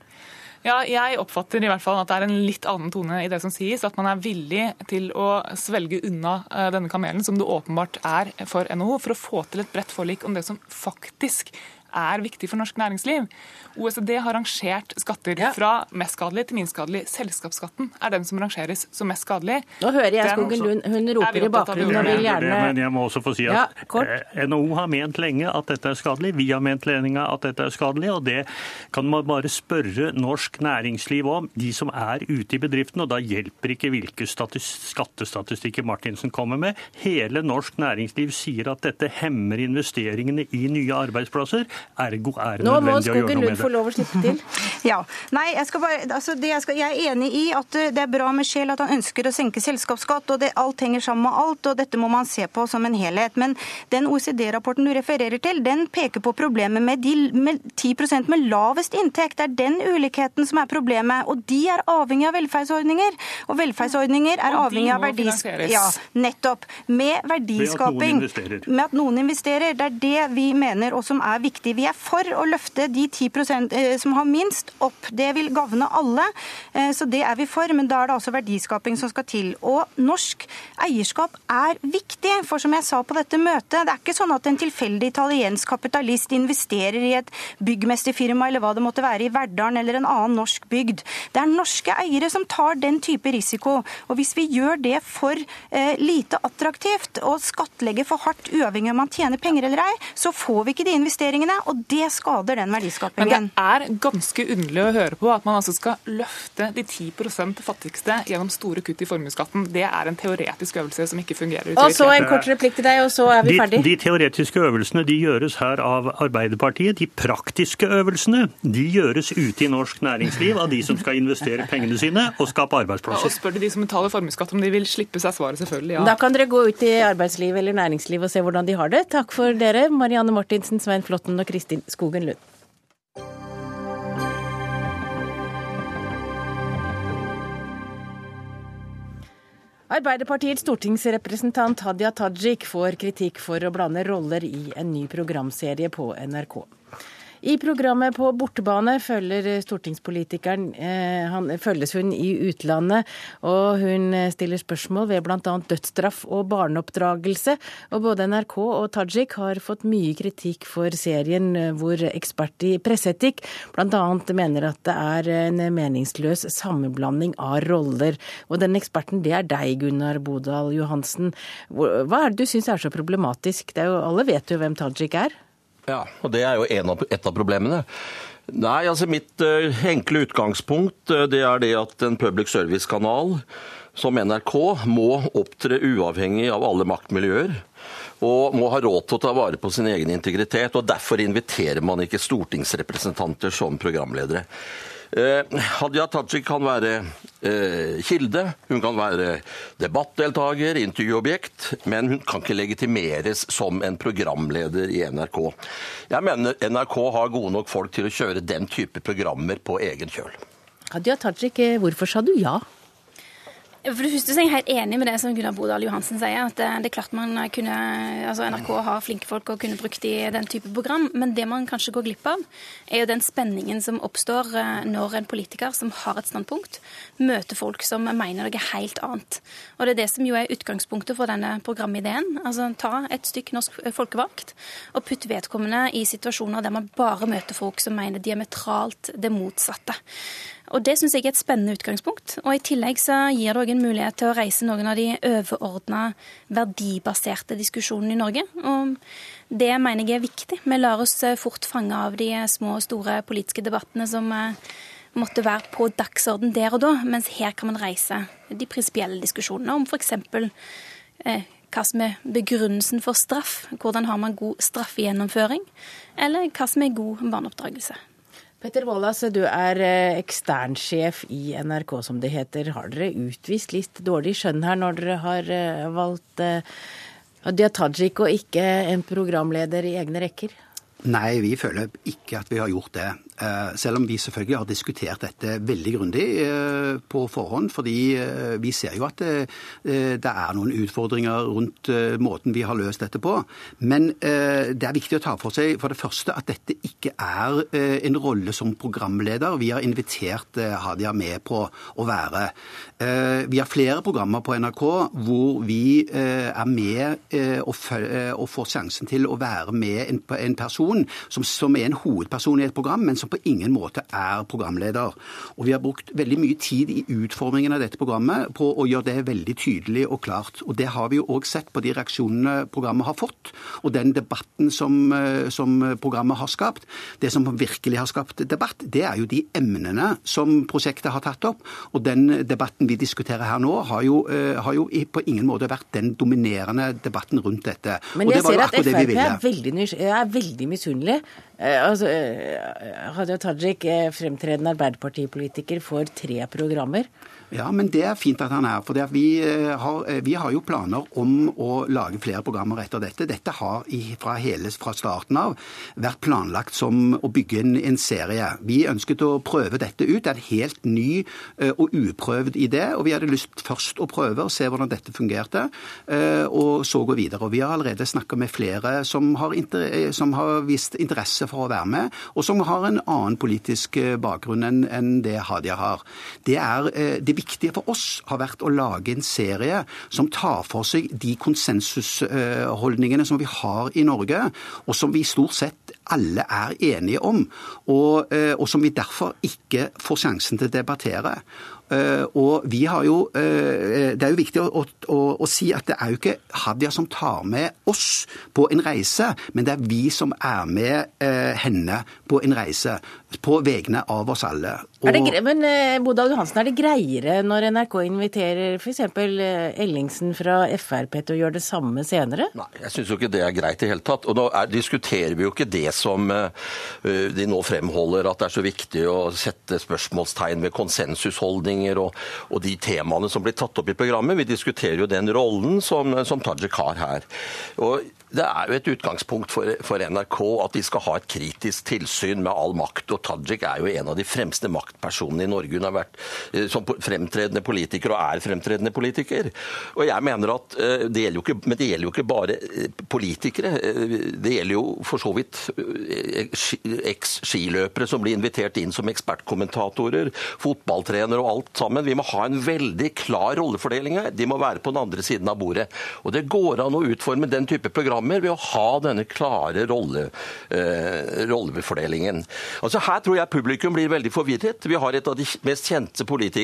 [SPEAKER 9] Ja, jeg oppfatter i hvert fall at det er en litt annen tone i det som sies. At man er villig til å svelge unna eh, denne kamelen, som det åpenbart er for NHO, for å få til et bredt forlik om det som faktisk er viktig for norsk næringsliv. OECD har rangert skatter fra mest skadelig til minst skadelig. Selskapsskatten er den som rangeres som mest skadelig.
[SPEAKER 2] Nå hører jeg Skogen Lund, hun
[SPEAKER 9] er
[SPEAKER 2] roper i bakgrunnen og vil gjerne
[SPEAKER 10] Men jeg må også få si at
[SPEAKER 2] Ja,
[SPEAKER 10] eh, NHO har ment lenge at dette er skadelig. Vi har ment lenge at dette er skadelig. Og det kan man bare spørre norsk næringsliv om, de som er ute i bedriften. Og da hjelper ikke hvilke skattestatistikker Martinsen kommer med. Hele norsk næringsliv sier at dette hemmer investeringene i nye arbeidsplasser. Ergo er det
[SPEAKER 2] Nå må
[SPEAKER 10] nødvendig å gjøre noe med det.
[SPEAKER 2] Nå må Skogen Lund få lov å slippe til.
[SPEAKER 8] Ja. Nei, jeg, skal bare, altså det jeg, skal, jeg er enig i at eh, det er bra med Scheel at han ønsker å senke selskapsskatt, og det, alt henger sammen med alt, og dette må man se på som en helhet. Men den OECD-rapporten du refererer til, den peker på problemet med de med 10 med lavest inntekt. Det er den ulikheten som er problemet, og de er avhengig av velferdsordninger. Og velferdsordninger er
[SPEAKER 9] Og
[SPEAKER 8] avhengig av
[SPEAKER 9] verdiskaping.
[SPEAKER 8] verdis... Ja, nettopp. Med verdiskaping.
[SPEAKER 10] Med investerer.
[SPEAKER 8] Med at noen investerer. Det er det vi mener, og som er viktig. Vi er for å løfte de 10 eh, som har minst, opp. Det vil gagne alle, eh, så det er vi for. Men da er det altså verdiskaping som skal til. Og norsk eierskap er viktig, for som jeg sa på dette møtet, det er ikke sånn at en tilfeldig italiensk kapitalist investerer i et byggmesterfirma eller hva det måtte være i Verdalen eller en annen norsk bygd. Det er norske eiere som tar den type risiko. Og hvis vi gjør det for eh, lite attraktivt og skattlegger for hardt uavhengig av om man tjener penger eller ei, så får vi ikke de investeringene, og det skader den verdiskapingen.
[SPEAKER 9] Men det er ganske underlig å høre på at man altså skal løfte de 10% fattigste gjennom store kutt i formuesskatten. Det er en teoretisk øvelse som ikke fungerer.
[SPEAKER 2] Og så en kort replikk til deg, og så er vi ferdig.
[SPEAKER 10] de teoretiske øvelsene de gjøres her av Arbeiderpartiet. De praktiske øvelsene de gjøres ute i norsk næringsliv av de som skal investere pengene sine og skape arbeidsplasser.
[SPEAKER 9] Og spør du de som betaler formuesskatt om de vil slippe seg svaret, selvfølgelig ja.
[SPEAKER 2] Da kan dere gå ut i arbeidsliv eller næringsliv og se hvordan de har det. Takk for dere, Marianne Martinsen, Svein Flåtten og Kristin Skogen Lund. Arbeiderpartiets stortingsrepresentant Hadia Tajik får kritikk for å blande roller i en ny programserie på NRK. I programmet På bortebane følger stortingspolitikeren eh, han, følges hun i utlandet, og hun stiller spørsmål ved bl.a. dødsstraff og barneoppdragelse. Og både NRK og Tajik har fått mye kritikk for serien eh, hvor ekspert i presseetikk bl.a. mener at det er en meningsløs sammenblanding av roller. Og den eksperten, det er deg, Gunnar Bodal Johansen. Hva er det du syns er så problematisk? Det er jo, alle vet jo hvem Tajik er.
[SPEAKER 1] Ja, og det er jo av, et av problemene. Nei, altså Mitt uh, enkle utgangspunkt uh, det er det at en public service-kanal som NRK må opptre uavhengig av alle maktmiljøer. Og må ha råd til å ta vare på sin egen integritet. og Derfor inviterer man ikke stortingsrepresentanter som programledere. Eh, Hadia Tajik kan være eh, kilde, hun kan være debattdeltaker, intervjuobjekt, men hun kan ikke legitimeres som en programleder i NRK. Jeg mener NRK har gode nok folk til å kjøre den type programmer på egen kjøl.
[SPEAKER 2] Hadia Tajik, eh, hvorfor sa du ja?
[SPEAKER 11] For det første er jeg helt enig med det som Gunnar Bodal Johansen sier. at det, det er klart man kunne, altså NRK har flinke folk og kunne brukt i den type program, men det man kanskje går glipp av, er jo den spenningen som oppstår eh, når en politiker som har et standpunkt, møter folk som mener noe helt annet. Og det er det som jo er utgangspunktet for denne programideen. Altså Ta et stykk norsk folkevalgt og putt vedkommende i situasjoner der man bare møter folk som mener diametralt det motsatte. Og Det syns jeg er et spennende utgangspunkt. Og I tillegg så gir det òg en mulighet til å reise noen av de overordna verdibaserte diskusjonene i Norge. Og Det mener jeg er viktig. Vi lar oss eh, fort fange av de små og store politiske debattene som eh, måtte være på dagsorden der og da, mens her kan man reise de prinsipielle diskusjonene om f.eks. Eh, hva som er begrunnelsen for straff, hvordan har man god straffegjennomføring, eller hva som er god barneoppdragelse.
[SPEAKER 2] Petter Wallas, du er eh, eksternsjef i NRK, som det heter. Har dere utvist litt dårlig skjønn her når dere har eh, valgt eh, Hadia Tajik og ikke en programleder i egne rekker?
[SPEAKER 12] Nei, vi føler ikke at vi har gjort det. Eh, Selv om vi selvfølgelig har diskutert dette veldig grundig eh, på forhånd. Fordi eh, vi ser jo at det, det er noen utfordringer rundt måten vi har løst dette på. Men det er viktig å ta for seg for det første at dette ikke er en rolle som programleder. Vi har invitert Hadia med på å være. Vi har flere programmer på NRK hvor vi er med og, får sjansen til å være med en, en person som, som er en hovedperson i et program, men som på ingen måte er programleder. Og vi har brukt veldig mye tid i utformingen av dette programmet på å gjøre det veldig tydelig og klart. Og det har vi jo òg sett på de reaksjonene programmet har fått, og den debatten som, som programmet har skapt. Det som virkelig har skapt debatt, det er jo de emnene som prosjektet har tatt opp. Og den debatten vi diskuterer her nå, har jo, har jo på ingen måte vært den dominerende debatten rundt dette.
[SPEAKER 2] Men jeg ser at Frp er veldig, er veldig misunnelig. Eh, altså, eh, Hadia Tajik, eh, fremtredende Arbeiderpartipolitiker, får tre programmer.
[SPEAKER 12] Ja, men det er fint at han er. For vi har, vi har, jo planer om å lage flere programmer etter dette. Dette har fra, hele, fra starten av vært planlagt som å bygge en, en, serie. Vi ønsket å prøve dette ut. Det er en helt ny og uprøvd idé. Og vi hadde lyst først å prøve og se hvordan dette fungerte, og så gå videre. Og vi har allerede snakka med flere som har, som har vist interesse for å være med, og som har en annen politisk eh, bakgrunn enn det Hadia har. Det, er, eh, det viktige for oss har vært å lage en serie som tar for seg de konsensusholdningene som vi har i Norge, og som vi stort sett alle er enige om, og, eh, og som vi derfor ikke får sjansen til å debattere. Og vi har jo, Det er jo viktig å, å, å, si at det er jo ikke Hadia som tar med oss på en reise, men det er vi som er med henne på en reise på vegne av oss alle.
[SPEAKER 2] Og... Det, men eh, Bodal Johansen, er det greiere når NRK inviterer f.eks. Eh, Ellingsen fra Frp til å gjøre det samme senere?
[SPEAKER 1] Nei, jeg syns jo ikke det er greit i det hele tatt. Og nå er, diskuterer vi jo ikke det som uh, de nå fremholder, at det er så viktig å sette spørsmålstegn ved konsensusholdninger og, og, de temaene som blir tatt opp i programmet. Vi diskuterer jo den rollen som, som Tajik har her. Og det er jo et utgangspunkt for, for, NRK at de skal ha et kritisk tilsyn med all makt. og Tajik er jo en av de fremste maktpersonene i Norge. Hun har vært eh, som fremtredende politiker og er fremtredende politiker. Og jeg mener at eh, det gjelder jo ikke, Men det gjelder jo ikke bare eh, politikere. Det gjelder jo for så vidt eks-skiløpere som blir invitert inn som ekspertkommentatorer, fotballtrenere og alt sammen. Vi må ha en veldig klar rollefordeling her. De må være på den andre siden av bordet. Og det går an å utforme den type program programmer ved å ha denne klare rolle, eh, rollefordelingen. Altså Her tror jeg publikum blir veldig forvirret. Vi har av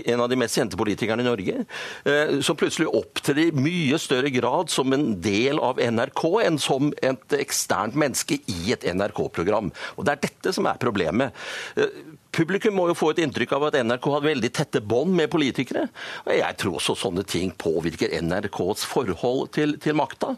[SPEAKER 1] en av de mest kjente politikerne i Norge eh, som plutselig opptrer i mye større grad som en del av NRK enn som et eksternt menneske i et NRK-program. Og Det er dette som er problemet. Eh, Publikum må jo få et inntrykk av at NRK hadde veldig tette bånd med politikere. Og jeg tror også sånne ting påvirker NRKs forhold til, til makta.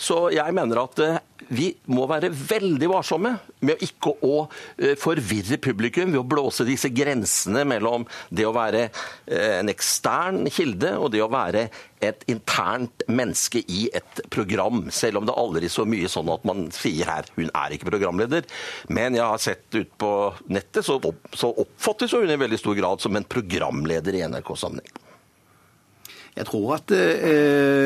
[SPEAKER 1] Så jeg mener at eh, vi må være veldig varsomme med ikke å eh, forvirre publikum ved å blåse disse grensene mellom det å være eh, en ekstern kilde og det å være et internt menneske i et program, selv om det aldri er så mye sånn at man sier her hun er ikke programleder. Men jeg har sett ut på nettet, så, oppfattes hun i veldig stor grad som en programleder i NRK-sammenheng.
[SPEAKER 12] Jeg tror at eh,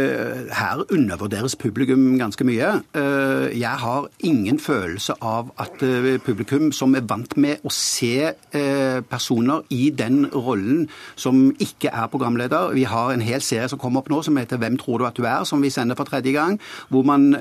[SPEAKER 12] her undervurderes publikum ganske mye. Eh, jeg har ingen følelse av at eh, publikum som er vant med å se eh, personer i den rollen som ikke er programleder Vi har en hel serie som kommer opp nå som heter 'Hvem tror du at du er?', som vi sender for tredje gang. Hvor man,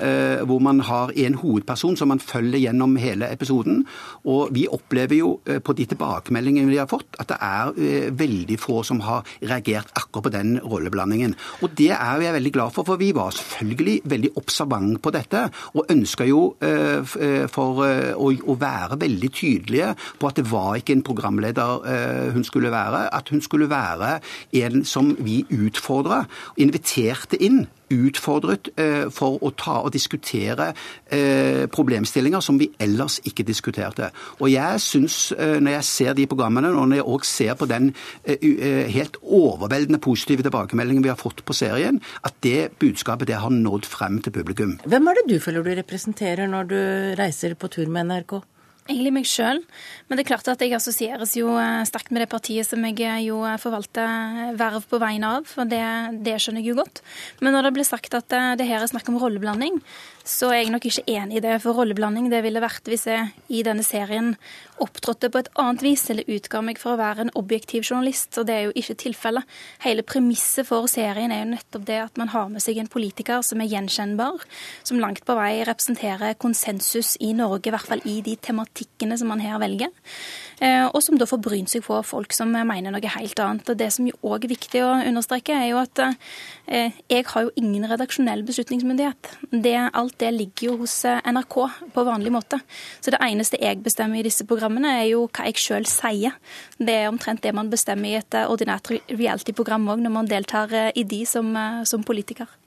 [SPEAKER 12] hvor man har en hovedperson som man følger gjennom hele episoden. Og vi opplever jo på de tilbakemeldingene vi har fått, at det er veldig få som har reagert akkurat på den rolleblandingen. Og det er jeg veldig glad for, for vi var selvfølgelig veldig observant på dette. Og ønska jo eh, eh, for eh, å være veldig tydelige på at det var ikke en programleder hun skulle være. At hun skulle være en som vi utfordra, inviterte inn utfordret eh, for å ta og diskutere eh, problemstillinger som vi ellers ikke diskuterte. Og jeg syns, eh, når jeg ser de programmene, og når jeg òg ser på den helt overveldende positive tilbakemeldingen vi har fått på serien, at det budskapet det har nådd frem til publikum.
[SPEAKER 2] Hvem er det du føler du representerer når du reiser på tur med NRK?
[SPEAKER 11] Egentlig meg sjøl. Men det er klart at jeg assosieres jo eh, sterkt med det partiet som jeg eh, jo eh, forvalter verv på vegne av, og det, det, skjønner jeg jo godt. Men når det blir sagt at det her er snakk om rolleblanding, så er jeg nok ikke enig i det. For rolleblanding det ville vært hvis jeg i denne serien opptrådte på et annet vis, eller utga meg for å være en objektiv journalist. Og det er jo ikke tilfellet. Hele premisset for serien er jo nettopp det at man har med seg en politiker som er gjenkjennbar, som langt på vei representerer konsensus i Norge, i hvert fall i de tematikkene som man her velger. Eh, og som da får brynt seg på folk som mener noe helt annet. Og Det som jo òg er viktig å understreke, er jo at eh, jeg har jo ingen redaksjonell beslutningsmyndighet. Det, alt det ligger jo hos eh, NRK på vanlig måte. Så det eneste jeg bestemmer i disse programmene, er jo hva jeg sjøl sier. Det er omtrent det man bestemmer i et ordinært reality-program òg, når man deltar i de som, som politiker.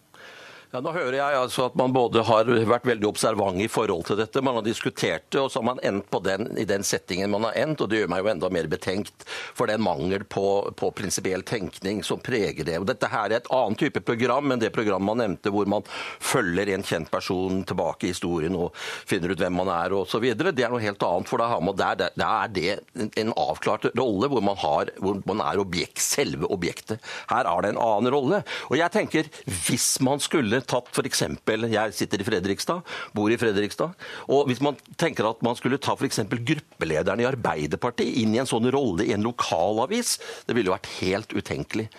[SPEAKER 1] Ja, nå hører jeg altså at man både har vært veldig observant i forhold til dette, man har diskutert det, og så har man endt på den, i den settingen man har endt. og Det gjør meg jo enda mer betenkt for den mangel på, på prinsipiell tenkning som preger det. Og Dette her er et annet type program enn det programmet man nevnte, hvor man følger en kjent person tilbake i historien og finner ut hvem man er osv. Det er noe helt annet, for da, man, der, der er det en avklart rolle hvor man, har, hvor man er objekt, selve objektet. Her er det en annen rolle. Og jeg tenker, hvis man skulle tatt f.eks. Jeg sitter i Fredrikstad, bor i Fredrikstad. og Hvis man tenker at man skulle ta f.eks. gruppelederen i Arbeiderpartiet inn i en sånn rolle i en lokalavis, det ville jo vært helt utenkelig.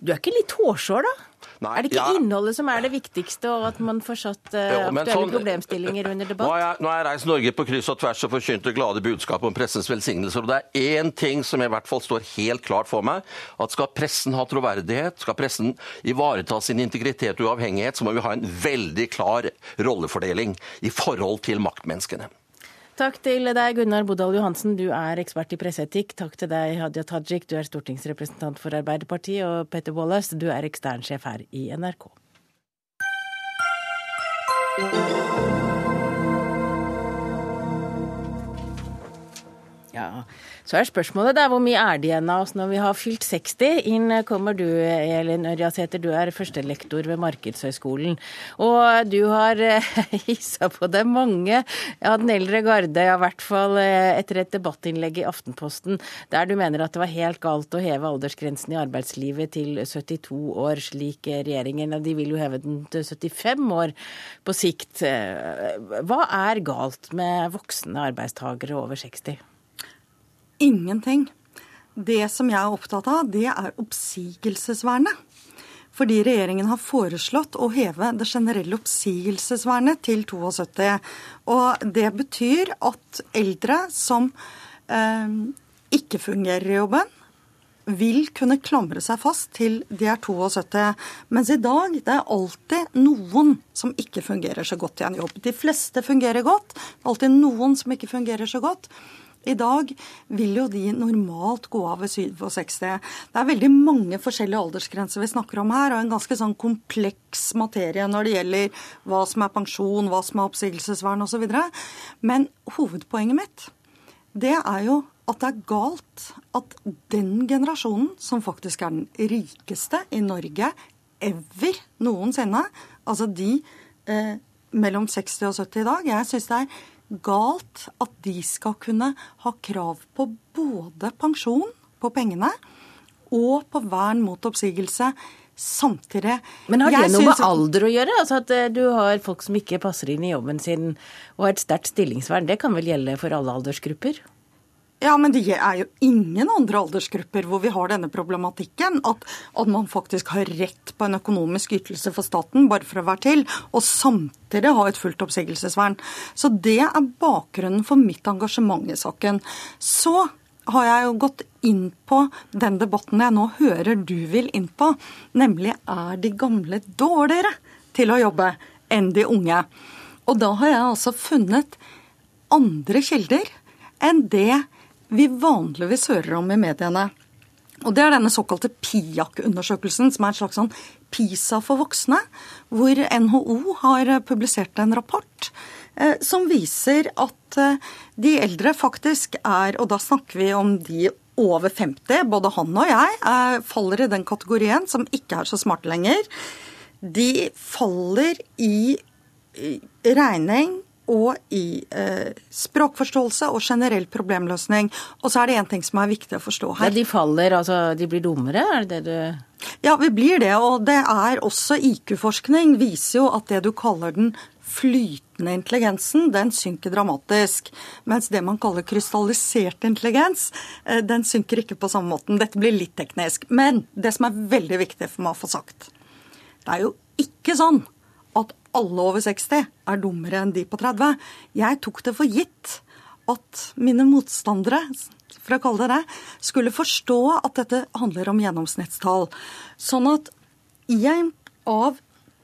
[SPEAKER 2] Du er ikke litt hårsår, da? Nei, er det ikke ja. innholdet som er det viktigste, og at man får satt uh, aktuelle sånn, problemstillinger under debatt?
[SPEAKER 1] Nå har, jeg, nå har jeg reist Norge på kryss og tvers og forkynt det glade budskap om pressens velsignelser. og Det er én ting som i hvert fall står helt klart for meg. at Skal pressen ha troverdighet, skal pressen ivareta sin integritet og uavhengighet, så må vi ha en veldig klar rollefordeling i forhold til maktmenneskene.
[SPEAKER 2] Takk til deg, Gunnar Bodal Johansen, du er ekspert i presseetikk. Takk til deg, Hadia Tajik, du er stortingsrepresentant for Arbeiderpartiet. Og Petter Wallace, du er eksternsjef her i NRK. Ja, Så er spørsmålet der, hvor mye er det igjen av oss når vi har fylt 60? Inn kommer du, Elin Ørjasæter, du er førstelektor ved Markedshøgskolen. Og du har eh, hissa på deg mange av den eldre garde, i hvert fall eh, etter et debattinnlegg i Aftenposten, der du mener at det var helt galt å heve aldersgrensen i arbeidslivet til 72 år, slik regjeringen. De vil jo heve den til 75 år på sikt. Eh, hva er galt med voksne arbeidstakere over 60?
[SPEAKER 13] Ingenting. Det som jeg er opptatt av, det er oppsigelsesvernet. Fordi regjeringen har foreslått å heve det generelle oppsigelsesvernet til 72. Og det betyr at eldre som eh, ikke fungerer i jobben, vil kunne klamre seg fast til de er 72. Mens i dag det er alltid noen som ikke fungerer så godt i en jobb. De fleste fungerer godt. Alltid noen som ikke fungerer så godt. I dag vil jo de normalt gå av ved 67. Det er veldig mange forskjellige aldersgrenser vi snakker om her, og en ganske sånn kompleks materie når det gjelder hva som er pensjon, hva som er oppsigelsesvern osv. Men hovedpoenget mitt, det er jo at det er galt at den generasjonen, som faktisk er den rikeste i Norge ever noensinne, altså de eh, mellom 60 og 70 i dag, jeg syns det er galt at de skal kunne ha krav på både pensjon på pengene og på vern mot oppsigelse samtidig.
[SPEAKER 2] Men har det noe med alder å gjøre? Altså At eh, du har folk som ikke passer inn i jobben sin og har et sterkt stillingsvern. Det kan vel gjelde for alle aldersgrupper?
[SPEAKER 13] Ja, men det er jo ingen andre aldersgrupper hvor vi har denne problematikken. At, at, man faktisk har rett på en økonomisk ytelse for staten bare for å være til, og samtidig ha et fullt oppsigelsesvern. Så det er bakgrunnen for mitt engasjement i saken. Så har jeg jo gått inn på den debatten jeg nå hører du vil inn på, nemlig er de gamle dårligere til å jobbe enn de unge? Og da har jeg altså funnet andre kilder enn det vi vanligvis hører om i mediene. Og Det er denne såkalte PIAK-undersøkelsen, som er en slags sånn PISA for voksne, hvor NHO har publisert en rapport eh, som viser at eh, de eldre faktisk er, og da snakker vi om de over 50, både han og jeg eh, faller i den kategorien som ikke er så smarte lenger. De faller i regning og i eh, språkforståelse og generell problemløsning. Og så er det én ting som er viktig å forstå her.
[SPEAKER 2] Ja, de faller, altså de blir dummere, er det det du
[SPEAKER 13] Ja, vi blir det. Og det er også IQ-forskning viser jo at det du kaller den flytende intelligensen, den synker dramatisk. Mens det man kaller krystallisert intelligens, eh, den synker ikke på samme måten. Dette blir litt teknisk. Men det som er veldig viktig for meg å få sagt, det er jo ikke sånn at alle over 60 er dummere enn de på 30. Jeg tok det for gitt at mine motstandere for å kalle det det, skulle forstå at dette handler om gjennomsnittstall. Sånn at én av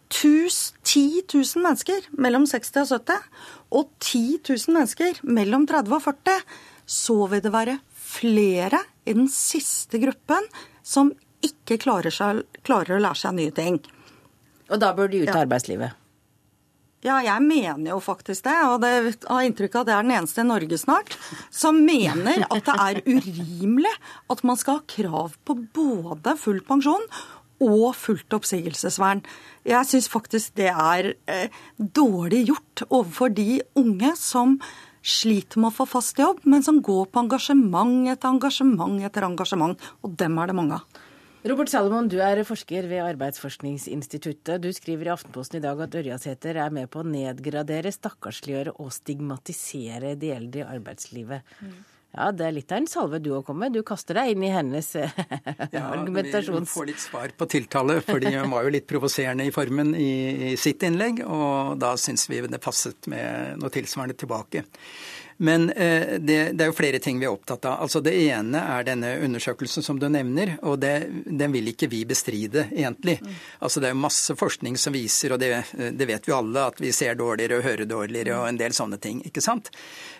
[SPEAKER 13] 10 000 mennesker mellom 60 og 70 og 10 000 mennesker mellom 30 og 40, så vil det være flere i den siste gruppen som ikke klarer, seg, klarer å lære seg nye ting.
[SPEAKER 2] Og da bør de ut av ja. arbeidslivet?
[SPEAKER 13] Ja, jeg mener jo faktisk det. Og det har inntrykk av at det er den eneste i Norge snart som mener at det er urimelig at man skal ha krav på både full pensjon og fullt oppsigelsesvern. Jeg syns faktisk det er eh, dårlig gjort overfor de unge som sliter med å få fast jobb, men som går på engasjement etter engasjement etter engasjement. Og dem er det mange av.
[SPEAKER 2] Robert Salomon, du er forsker ved Arbeidsforskningsinstituttet. Du skriver i Aftenposten i dag at Ørjasæter er med på å nedgradere, stakkarsliggjøre og stigmatisere de eldre i arbeidslivet. Mm. Ja, det er litt av en salve du òg kommet med. Du kaster deg inn i hennes ja, argumentasjons...
[SPEAKER 14] Vi får litt svar på tiltale, fordi hun var jo litt provoserende i formen i, i sitt innlegg. Og da syns vi det passet med noe tilsvarende tilbake. Men eh, det, det, er jo flere ting vi er opptatt av. Altså Det ene er denne undersøkelsen som du nevner, og det, den vil ikke vi bestride, egentlig. Mm. Altså Det er jo masse forskning som viser, og det, det vet vi alle, at vi ser dårligere og hører dårligere og en del sånne ting. ikke sant?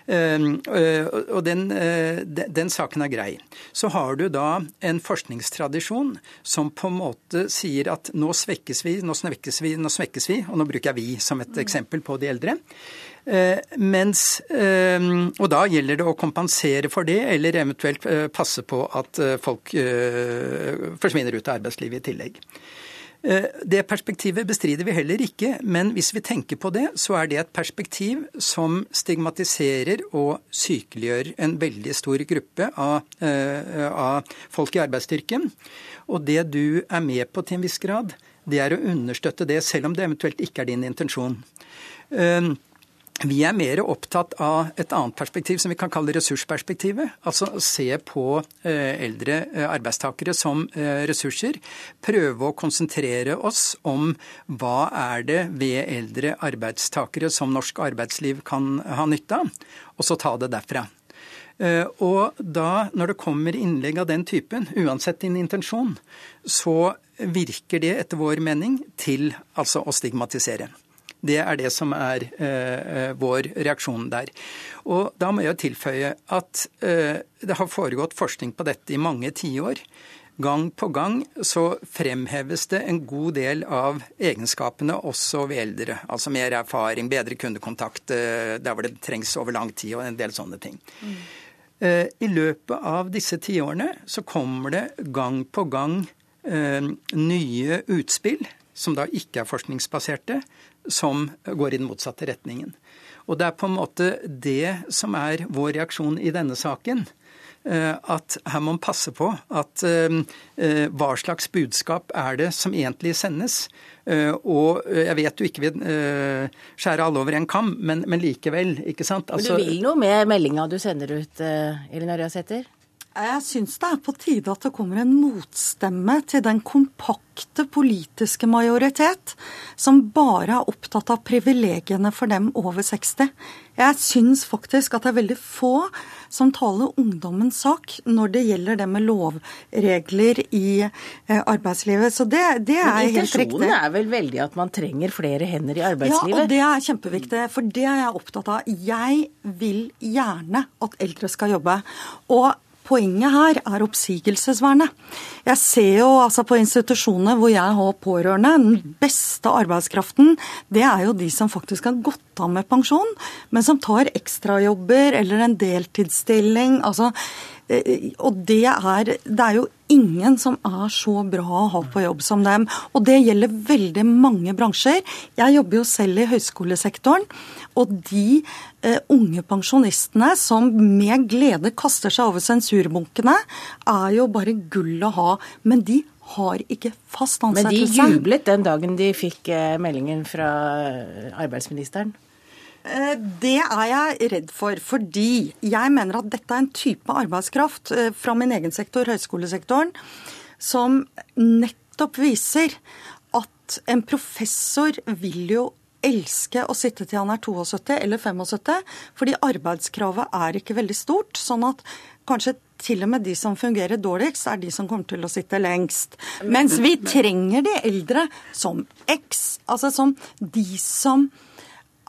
[SPEAKER 14] Ehm, eh, og den, eh, den, saken er grei. Så har du da en forskningstradisjon som på en måte sier at nå svekkes vi, nå svekkes vi, nå svekkes vi. Og nå bruker jeg vi som et mm. eksempel på de eldre. Eh, mens, ehm, og da gjelder det å kompensere for det, eller eventuelt passe på at folk forsvinner ut av arbeidslivet i tillegg. Eh, det perspektivet bestrider vi heller ikke, men hvis vi tenker på det, så er det et perspektiv som stigmatiserer og sykeliggjør en veldig stor gruppe av, eh, av folk i arbeidsstyrken. Og det du er med på til en viss grad, det er å understøtte det, selv om det eventuelt ikke er din intensjon. Vi er mer opptatt av et annet perspektiv som vi kan kalle ressursperspektivet. Altså se på eh, eldre eh, arbeidstakere som eh, ressurser. Prøve å konsentrere oss om hva er det ved eldre arbeidstakere som norsk arbeidsliv kan ha nytte av, og så ta det derfra. Og da, når det kommer innlegg av den typen, uansett din intensjon, så virker det etter vår mening til altså å stigmatisere. Det er det som er eh, vår reaksjon der. Og da må jeg tilføye at eh, det har foregått forskning på dette i mange tiår. Gang på gang så fremheves det en god del av egenskapene også ved eldre. Altså mer erfaring, bedre kundekontakt eh, der hvor det trengs over lang tid og en del sånne ting. Mm. Eh, I løpet av disse tiårene så kommer det gang på gang eh, nye utspill som da ikke er forskningsbaserte, som går i den motsatte retningen. Og det er på en måte det som er vår reaksjon i denne saken. Eh, at her må man passe på at eh, eh, hva slags budskap er det som egentlig sendes. Og jeg vet du ikke vil skjære alle over en kam, men, men likevel, ikke sant.
[SPEAKER 2] Altså, men du altså vil noe med meldinga du sender ut, Elin Ørjasæter?
[SPEAKER 13] Jeg syns det er på tide at det kommer en motstemme til den kompakte politiske majoritet som bare er opptatt av privilegiene for dem over 60. Jeg syns faktisk at det er veldig få som taler ungdommens sak når det gjelder det med lovregler i eh, arbeidslivet. Så det, det er helt riktig.
[SPEAKER 2] Intensjonen er vel veldig at man trenger flere hender i arbeidslivet?
[SPEAKER 13] Ja, og det er kjempeviktig. For det er jeg opptatt av. Jeg vil gjerne at eldre skal jobbe. Og Poenget her er oppsigelsesvernet. Jeg ser jo altså på institusjonene hvor jeg har pårørende, den beste arbeidskraften, det er jo de som faktisk har gått av med pensjon, men som tar ekstrajobber eller en deltidsstilling. altså og det er, det er jo ingen som er så bra å ha på jobb som dem. Og det gjelder veldig mange bransjer. Jeg jobber jo selv i høyskolesektoren. Og de eh, unge pensjonistene som med glede kaster seg over sensurbunkene, er jo bare gull å ha. Men de har ikke fast ansettelse.
[SPEAKER 2] Men de jublet den dagen de fikk eh, meldingen fra eh, arbeidsministeren.
[SPEAKER 13] Eh, Det er jeg redd for, fordi jeg mener at dette er en type arbeidskraft eh, fra min egen sektor, høyskolesektoren, som nettopp viser at en professor vil jo elske å sitte til han er 72 eller 75, fordi arbeidskravet er ikke veldig stort. Sånn at kanskje til og med de som fungerer dårligst, er de som kommer til å sitte lengst. Mens vi trenger de eldre som X, altså som de som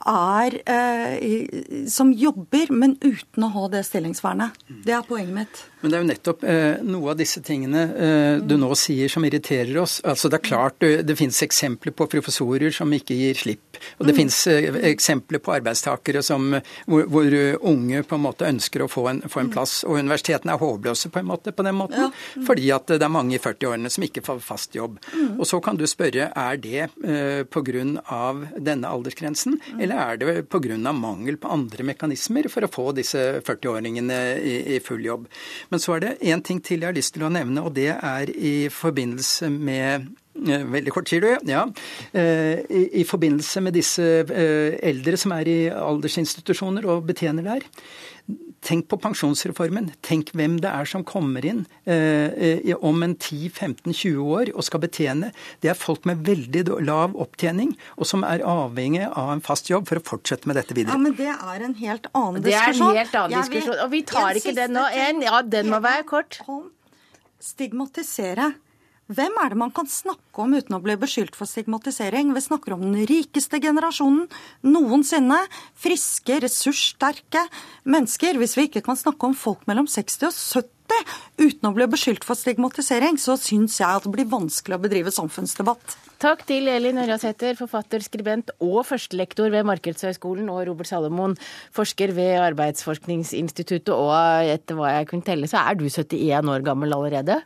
[SPEAKER 13] er eh, som jobber, men uten å ha det stillingsvernet. Det er poenget mitt.
[SPEAKER 14] Men det er jo nettopp eh, noe av disse tingene eh, du nå sier som irriterer oss. Altså Det er klart det, det finnes eksempler på professorer som ikke gir slipp. Og det
[SPEAKER 13] Mm.
[SPEAKER 14] finnes eh, eksempler på arbeidstakere som, hvor, hvor unge på en måte ønsker å få en, få en plass. Og universitetene er håpløse på en måte på den måten.
[SPEAKER 13] Ja. Mm.
[SPEAKER 14] Fordi at det er mange i 40-årene som ikke får fast jobb.
[SPEAKER 13] Mm.
[SPEAKER 14] Og så kan du spørre er det eh, pga. denne aldersgrensen,
[SPEAKER 13] Mm.
[SPEAKER 14] eller er det pga. mangel på andre mekanismer for å få disse 40-åringene i, i full jobb. Men så er det én ting til jeg har lyst til å nevne, og det er i forbindelse med eh, Veldig kort, sier du? Ja. Eh, I, I forbindelse med disse eh, eldre som er i aldersinstitusjoner og betjener der. Tenk på pensjonsreformen. Tenk hvem det er som kommer inn eh, eh, om en 10-15-20 år og skal betjene. Det er folk med veldig lav opptjening, og som er avhengig av en fast jobb for å fortsette med dette videre.
[SPEAKER 13] Ja, men det er en helt annen diskusjon.
[SPEAKER 2] Det er en helt annen diskusjon, og vi tar ikke den nå. En, ja, den må være kort.
[SPEAKER 13] Om Stigmatisere. Hvem er det man kan snakke om uten å bli beskyldt for stigmatisering? Vi snakker om den rikeste generasjonen noensinne. Friske, ressurssterke mennesker. Hvis vi ikke kan snakke om folk mellom 60 og 70 uten å bli beskyldt for stigmatisering, så syns jeg at det blir vanskelig å bedrive samfunnsdebatt.
[SPEAKER 2] Takk til Elin Ørjasæter, forfatter, skribent og førstelektor ved Markedshøgskolen, og Robert Salomon, forsker ved Arbeidsforskningsinstituttet. Og etter hva jeg kunne telle, så er du 71 år gammel allerede?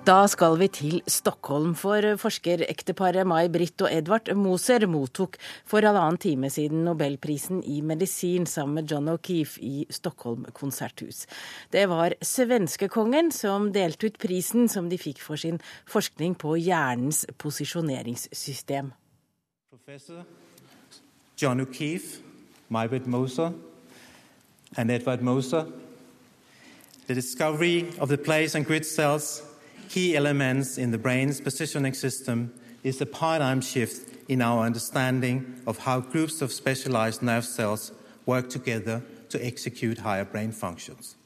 [SPEAKER 2] Da skal vi til Stockholm, for forskerekteparet May-Britt og Edvard Moser mottok for halvannen time siden nobelprisen i medisin sammen med John O'Keefe i Stockholm konserthus. Det var svenskekongen som delte ut prisen som de fikk for sin forskning på hjernens posisjoneringssystem.
[SPEAKER 15] Professor John O'Keefe, Mybrit Moser, and Edvard Moser. The discovery of the place and grid cells, key elements in the brain's positioning system, is a paradigm shift in our understanding of how groups of specialized nerve cells work together to execute higher brain functions.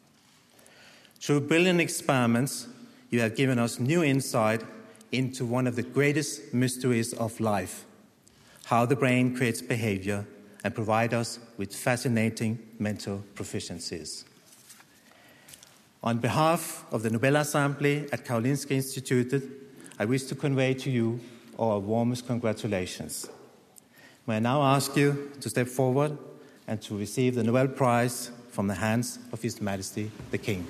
[SPEAKER 15] Through brilliant experiments, you have given us new insight into one of the greatest mysteries of life how the brain creates behavior and provide us with fascinating mental proficiencies. On behalf of the Nobel Assembly at Karolinska Institutet, I wish to convey to you our warmest congratulations. May I now ask you to step forward and to receive the Nobel Prize from the hands of His Majesty the King.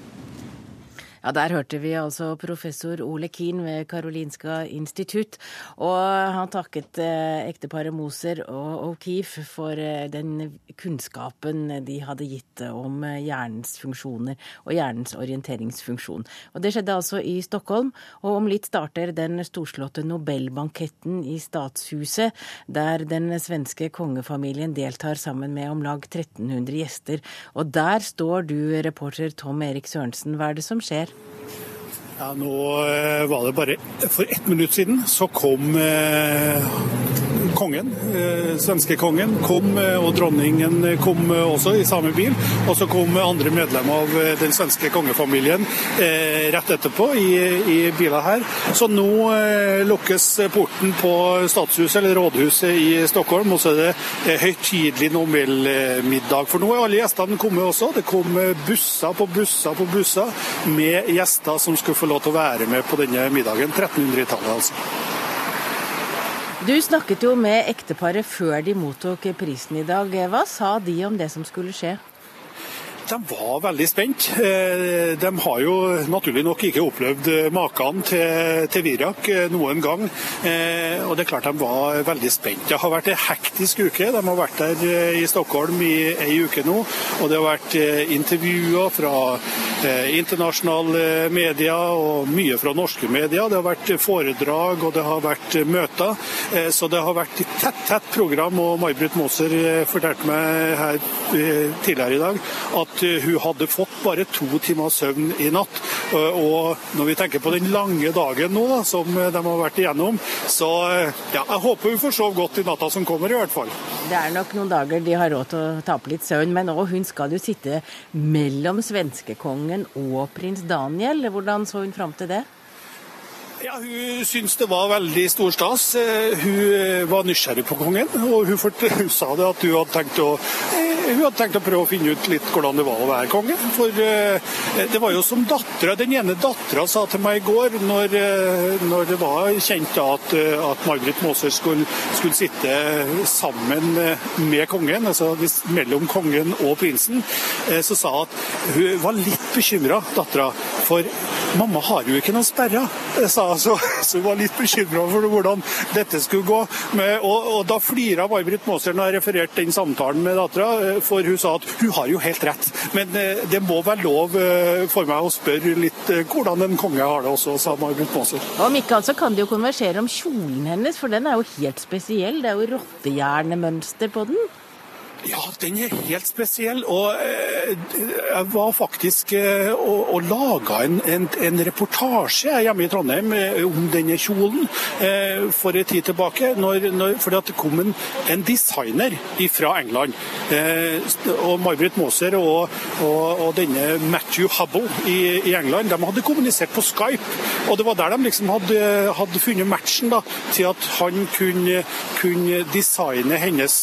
[SPEAKER 2] Ja, Der hørte vi altså professor Ole Kien ved Karolinska institutt. Og han takket eh, ekteparet Moser og O'Keefe for eh, den kunnskapen de hadde gitt om eh, hjernens funksjoner og hjernens orienteringsfunksjon. Og Det skjedde altså i Stockholm, og om litt starter den storslåtte Nobelbanketten i Statshuset, der den svenske kongefamilien deltar sammen med om lag 1300 gjester. Og der står du, reporter Tom Erik Sørensen. Hva er det som skjer?
[SPEAKER 16] Ja, Nå eh, var det bare for ett minutt siden så kom eh, kongen, eh, svenskekongen, kom, eh, og dronningen kom eh, også i samme bil. Og så kom andre medlemmer av den svenske kongefamilien rett etterpå i, i biler her. Så nå lukkes porten på statshuset, eller rådhuset i Stockholm, og så er det høytidelig Nobelmiddag. For nå er alle gjestene kommet også. Det kom busser på busser på busser med gjester som skulle få lov til å være med på denne middagen. 1300-tallet, altså.
[SPEAKER 2] Du snakket jo med ekteparet før de mottok prisen i dag. Hva sa de om det som skulle skje?
[SPEAKER 16] De var veldig spent. Eh, de har jo naturlig nok ikke opplevd maken til, til Virak eh, noen gang. Eh, og det er klart de var veldig spent. Det har vært en hektisk uke. De har vært der i Stockholm i ei uke nå. Og det har vært intervjuer fra internasjonale medier og mye fra norske medier. Det har vært foredrag og det har vært møter. Så det har vært et tett, tett program. Og May-Britt Moser fortalte meg her tidligere i dag at at eh, hun hadde fått bare to timer søvn i natt. Eh, og når vi tenker på den lange dagen nå da, som de har vært igjennom, så eh, ja, jeg håper hun får sove godt i natta som kommer, i hvert fall.
[SPEAKER 2] Det er nok noen dager de har råd til å tape litt søvn, men òg hun skal jo sitte mellom svenskekongen og prins Daniel. Hvordan så hun fram til det?
[SPEAKER 16] Ja, Hun syntes det var veldig stor stas. Hun var nysgjerrig på kongen, og hun, hun sa det at hun hadde tenkt å hun hadde tenkt å prøve å finne ut litt hvordan det var å være konge. For uh, det var jo som dattera Den ene dattera sa til meg i går, når, uh, når det var kjent at, uh, at Margaret Maaser skulle, skulle, sitte sammen med kongen, altså mellom kongen og prinsen, så sa at hun var litt bekymra, dattera. For mamma har jo ikke noen sperrer, sa hun. Så, så hun var litt bekymra for hvordan dette skulle gå. Med, og, og, da flira May-Britt Maaser når jeg refererte den samtalen med dattera for hun sa at hun har jo helt rett. Men eh, det må være lov eh, for meg å spørre litt eh, hvordan en konge har det også, sa May-Britt Maaser.
[SPEAKER 2] Om ikke annet så kan de jo konversere om kjolen hennes, for den er jo helt spesiell. Det er jo rottehjernemønster på den.
[SPEAKER 16] Ja, den er helt spesiell. Og eh, jeg var faktisk eh, og, og laga en, en, en, reportasje hjemme i Trondheim eh, om denne kjolen for en tid tilbake. Når, når, fordi det kom en, en designer fra England. og May-Britt Maaser og, og, og, denne Matthew Hubble i, i, England de hadde kommunisert på Skype. Og det var der de liksom hadde, hadde funnet matchen da, til at han kunne, kunne designe hennes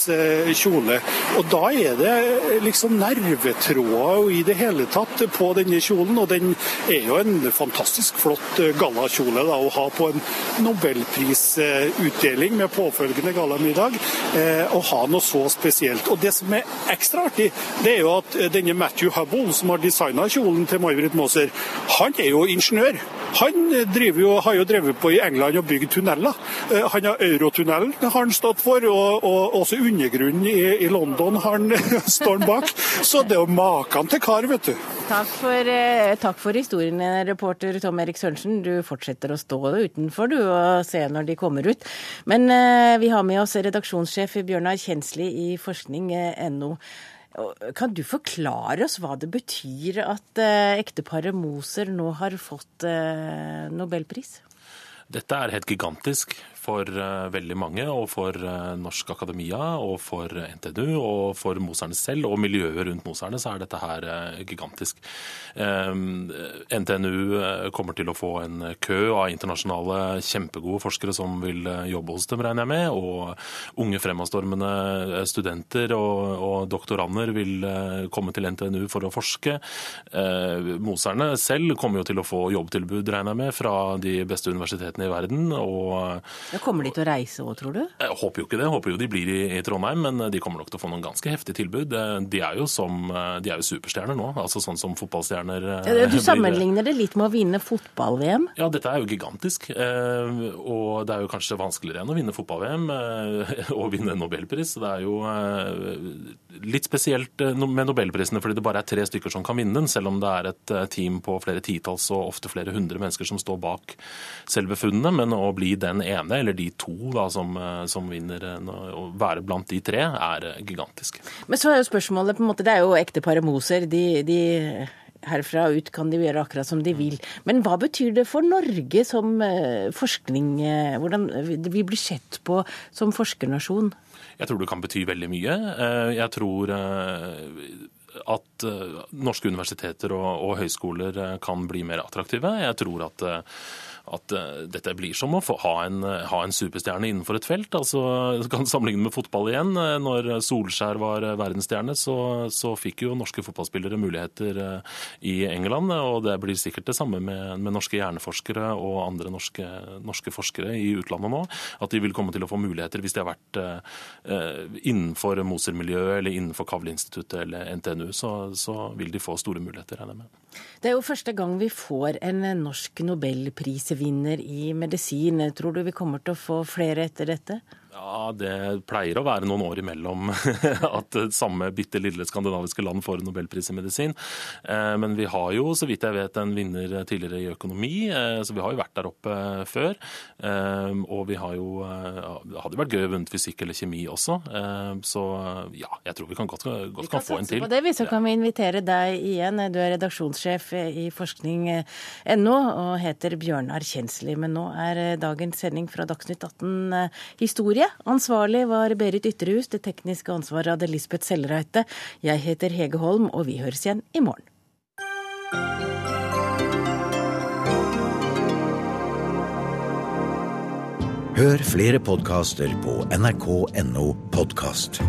[SPEAKER 16] kjole. Og da er det liksom nervetråder i det hele tatt på denne kjolen. Og den er jo en fantastisk flott eh, gallakjole å ha på en nobelprisutdeling med påfølgende gallamiddag. Eh, å ha noe så spesielt. Og det som er ekstra artig, det er jo at eh, denne Matthew Hubble, som har designa kjolen til May-Britt han er jo ingeniør. Han jo, har jo drevet på i England og bygd tunneler. Han har Eurotunnelen har han stått for, og, og også undergrunnen i, i London har han står han bak. Så det er jo maken til kar, vet du.
[SPEAKER 2] Takk for, eh, takk for historien, reporter Tom Erik Sørensen. Du fortsetter å stå utenfor du og se når de kommer ut. Men eh, vi har med oss redaksjonssjef Bjørnar Kjensli i forskning.no. Kan du forklare oss hva det betyr at eh, ekteparet Moser nå har fått eh, nobelpris?
[SPEAKER 17] Dette er helt gigantisk for eh, veldig mange, og for eh, Norsk Akademia, og for NTNU, og for moserne selv, og miljøet rundt moserne, så er dette her eh, gigantisk. NTNU kommer til å få en kø av internasjonale kjempegode forskere som vil jobbe hos dem, regner jeg med, og unge fremadstormende studenter og, og doktorander vil komme til NTNU for å forske. Moserne selv kommer jo til å få jobbtilbud, regner jeg med, fra de beste universitetene i verden. og
[SPEAKER 2] kommer de til å reise òg, tror du?
[SPEAKER 17] Jeg håper jo ikke det. Jeg håper jo de blir i, i, Trondheim, men de kommer nok til å få noen ganske heftige tilbud. De er jo, som, de er jo superstjerner nå, altså sånn som fotballstjerner
[SPEAKER 2] ja, Du sammenligner det litt med å vinne fotball-VM?
[SPEAKER 17] Ja, dette er jo gigantisk. Eh, og det er jo kanskje vanskeligere enn å vinne fotball-VM eh, og vinne Nobelpris. Det er jo eh, litt spesielt med nobelprisene fordi det bare er tre stykker som kan vinne den, selv om det er et team på flere titalls og ofte flere hundre mennesker som står bak selve funnene. Men å bli den ene eller de to da, som, eh, som vinner, eh, å være blant de tre, er eh, gigantisk.
[SPEAKER 2] Men så er jo spørsmålet på en måte, Det er jo ekteparet Moser. De, de herfra ut kan de gjøre akkurat som de vil. Men hva betyr det for Norge som forskning, hvordan vi blir sett på som forskernasjon?
[SPEAKER 17] Jeg tror det kan bety veldig mye. Jeg tror at norske universiteter og, og høyskoler kan bli mer attraktive. Jeg tror at at dette blir som å ha, en, ha en superstjerne innenfor et felt. altså kan sammenligne med fotball igjen. Når Solskjær var verdensstjerne, så, så fikk jo norske fotballspillere muligheter i England. Og det blir sikkert det samme med, med norske hjerneforskere og andre norske, norske, forskere i utlandet nå. At de vil komme til å få muligheter hvis de har vært eh, innenfor Moser-miljøet eller innenfor Kavleinstituttet eller NTNU, så, så, vil de få store muligheter, regner jeg med.
[SPEAKER 2] Det er jo første gang vi får en norsk nobelpris i medisin. Tror du vi kommer til å få flere etter dette?
[SPEAKER 17] Ja, Det pleier å være noen år imellom at samme bitte lille skandinaviske land får nobelpris i medisin. Eh, men vi har jo, så vidt jeg vet, en vinner tidligere i økonomi, eh, så vi har jo vært der oppe før. Eh, og vi har jo Det hadde vært gøy å vunnet fysikk eller kjemi også. Så ja, jeg tror vi kan godt, godt vi kan, kan få en til.
[SPEAKER 2] På det, så kan vi invitere deg igjen. Du er redaksjonssjef i forskning.no og heter Bjørnar Kjensli. Men nå er dagens sending fra Dagsnytt 18 historie. Ansvarlig var Berit Ytterhus. Det tekniske ansvaret hadde Lisbeth Sellreite. Jeg heter Hege Holm, og vi høres igjen i morgen.
[SPEAKER 18] Hør flere podkaster på nrk.no podkast.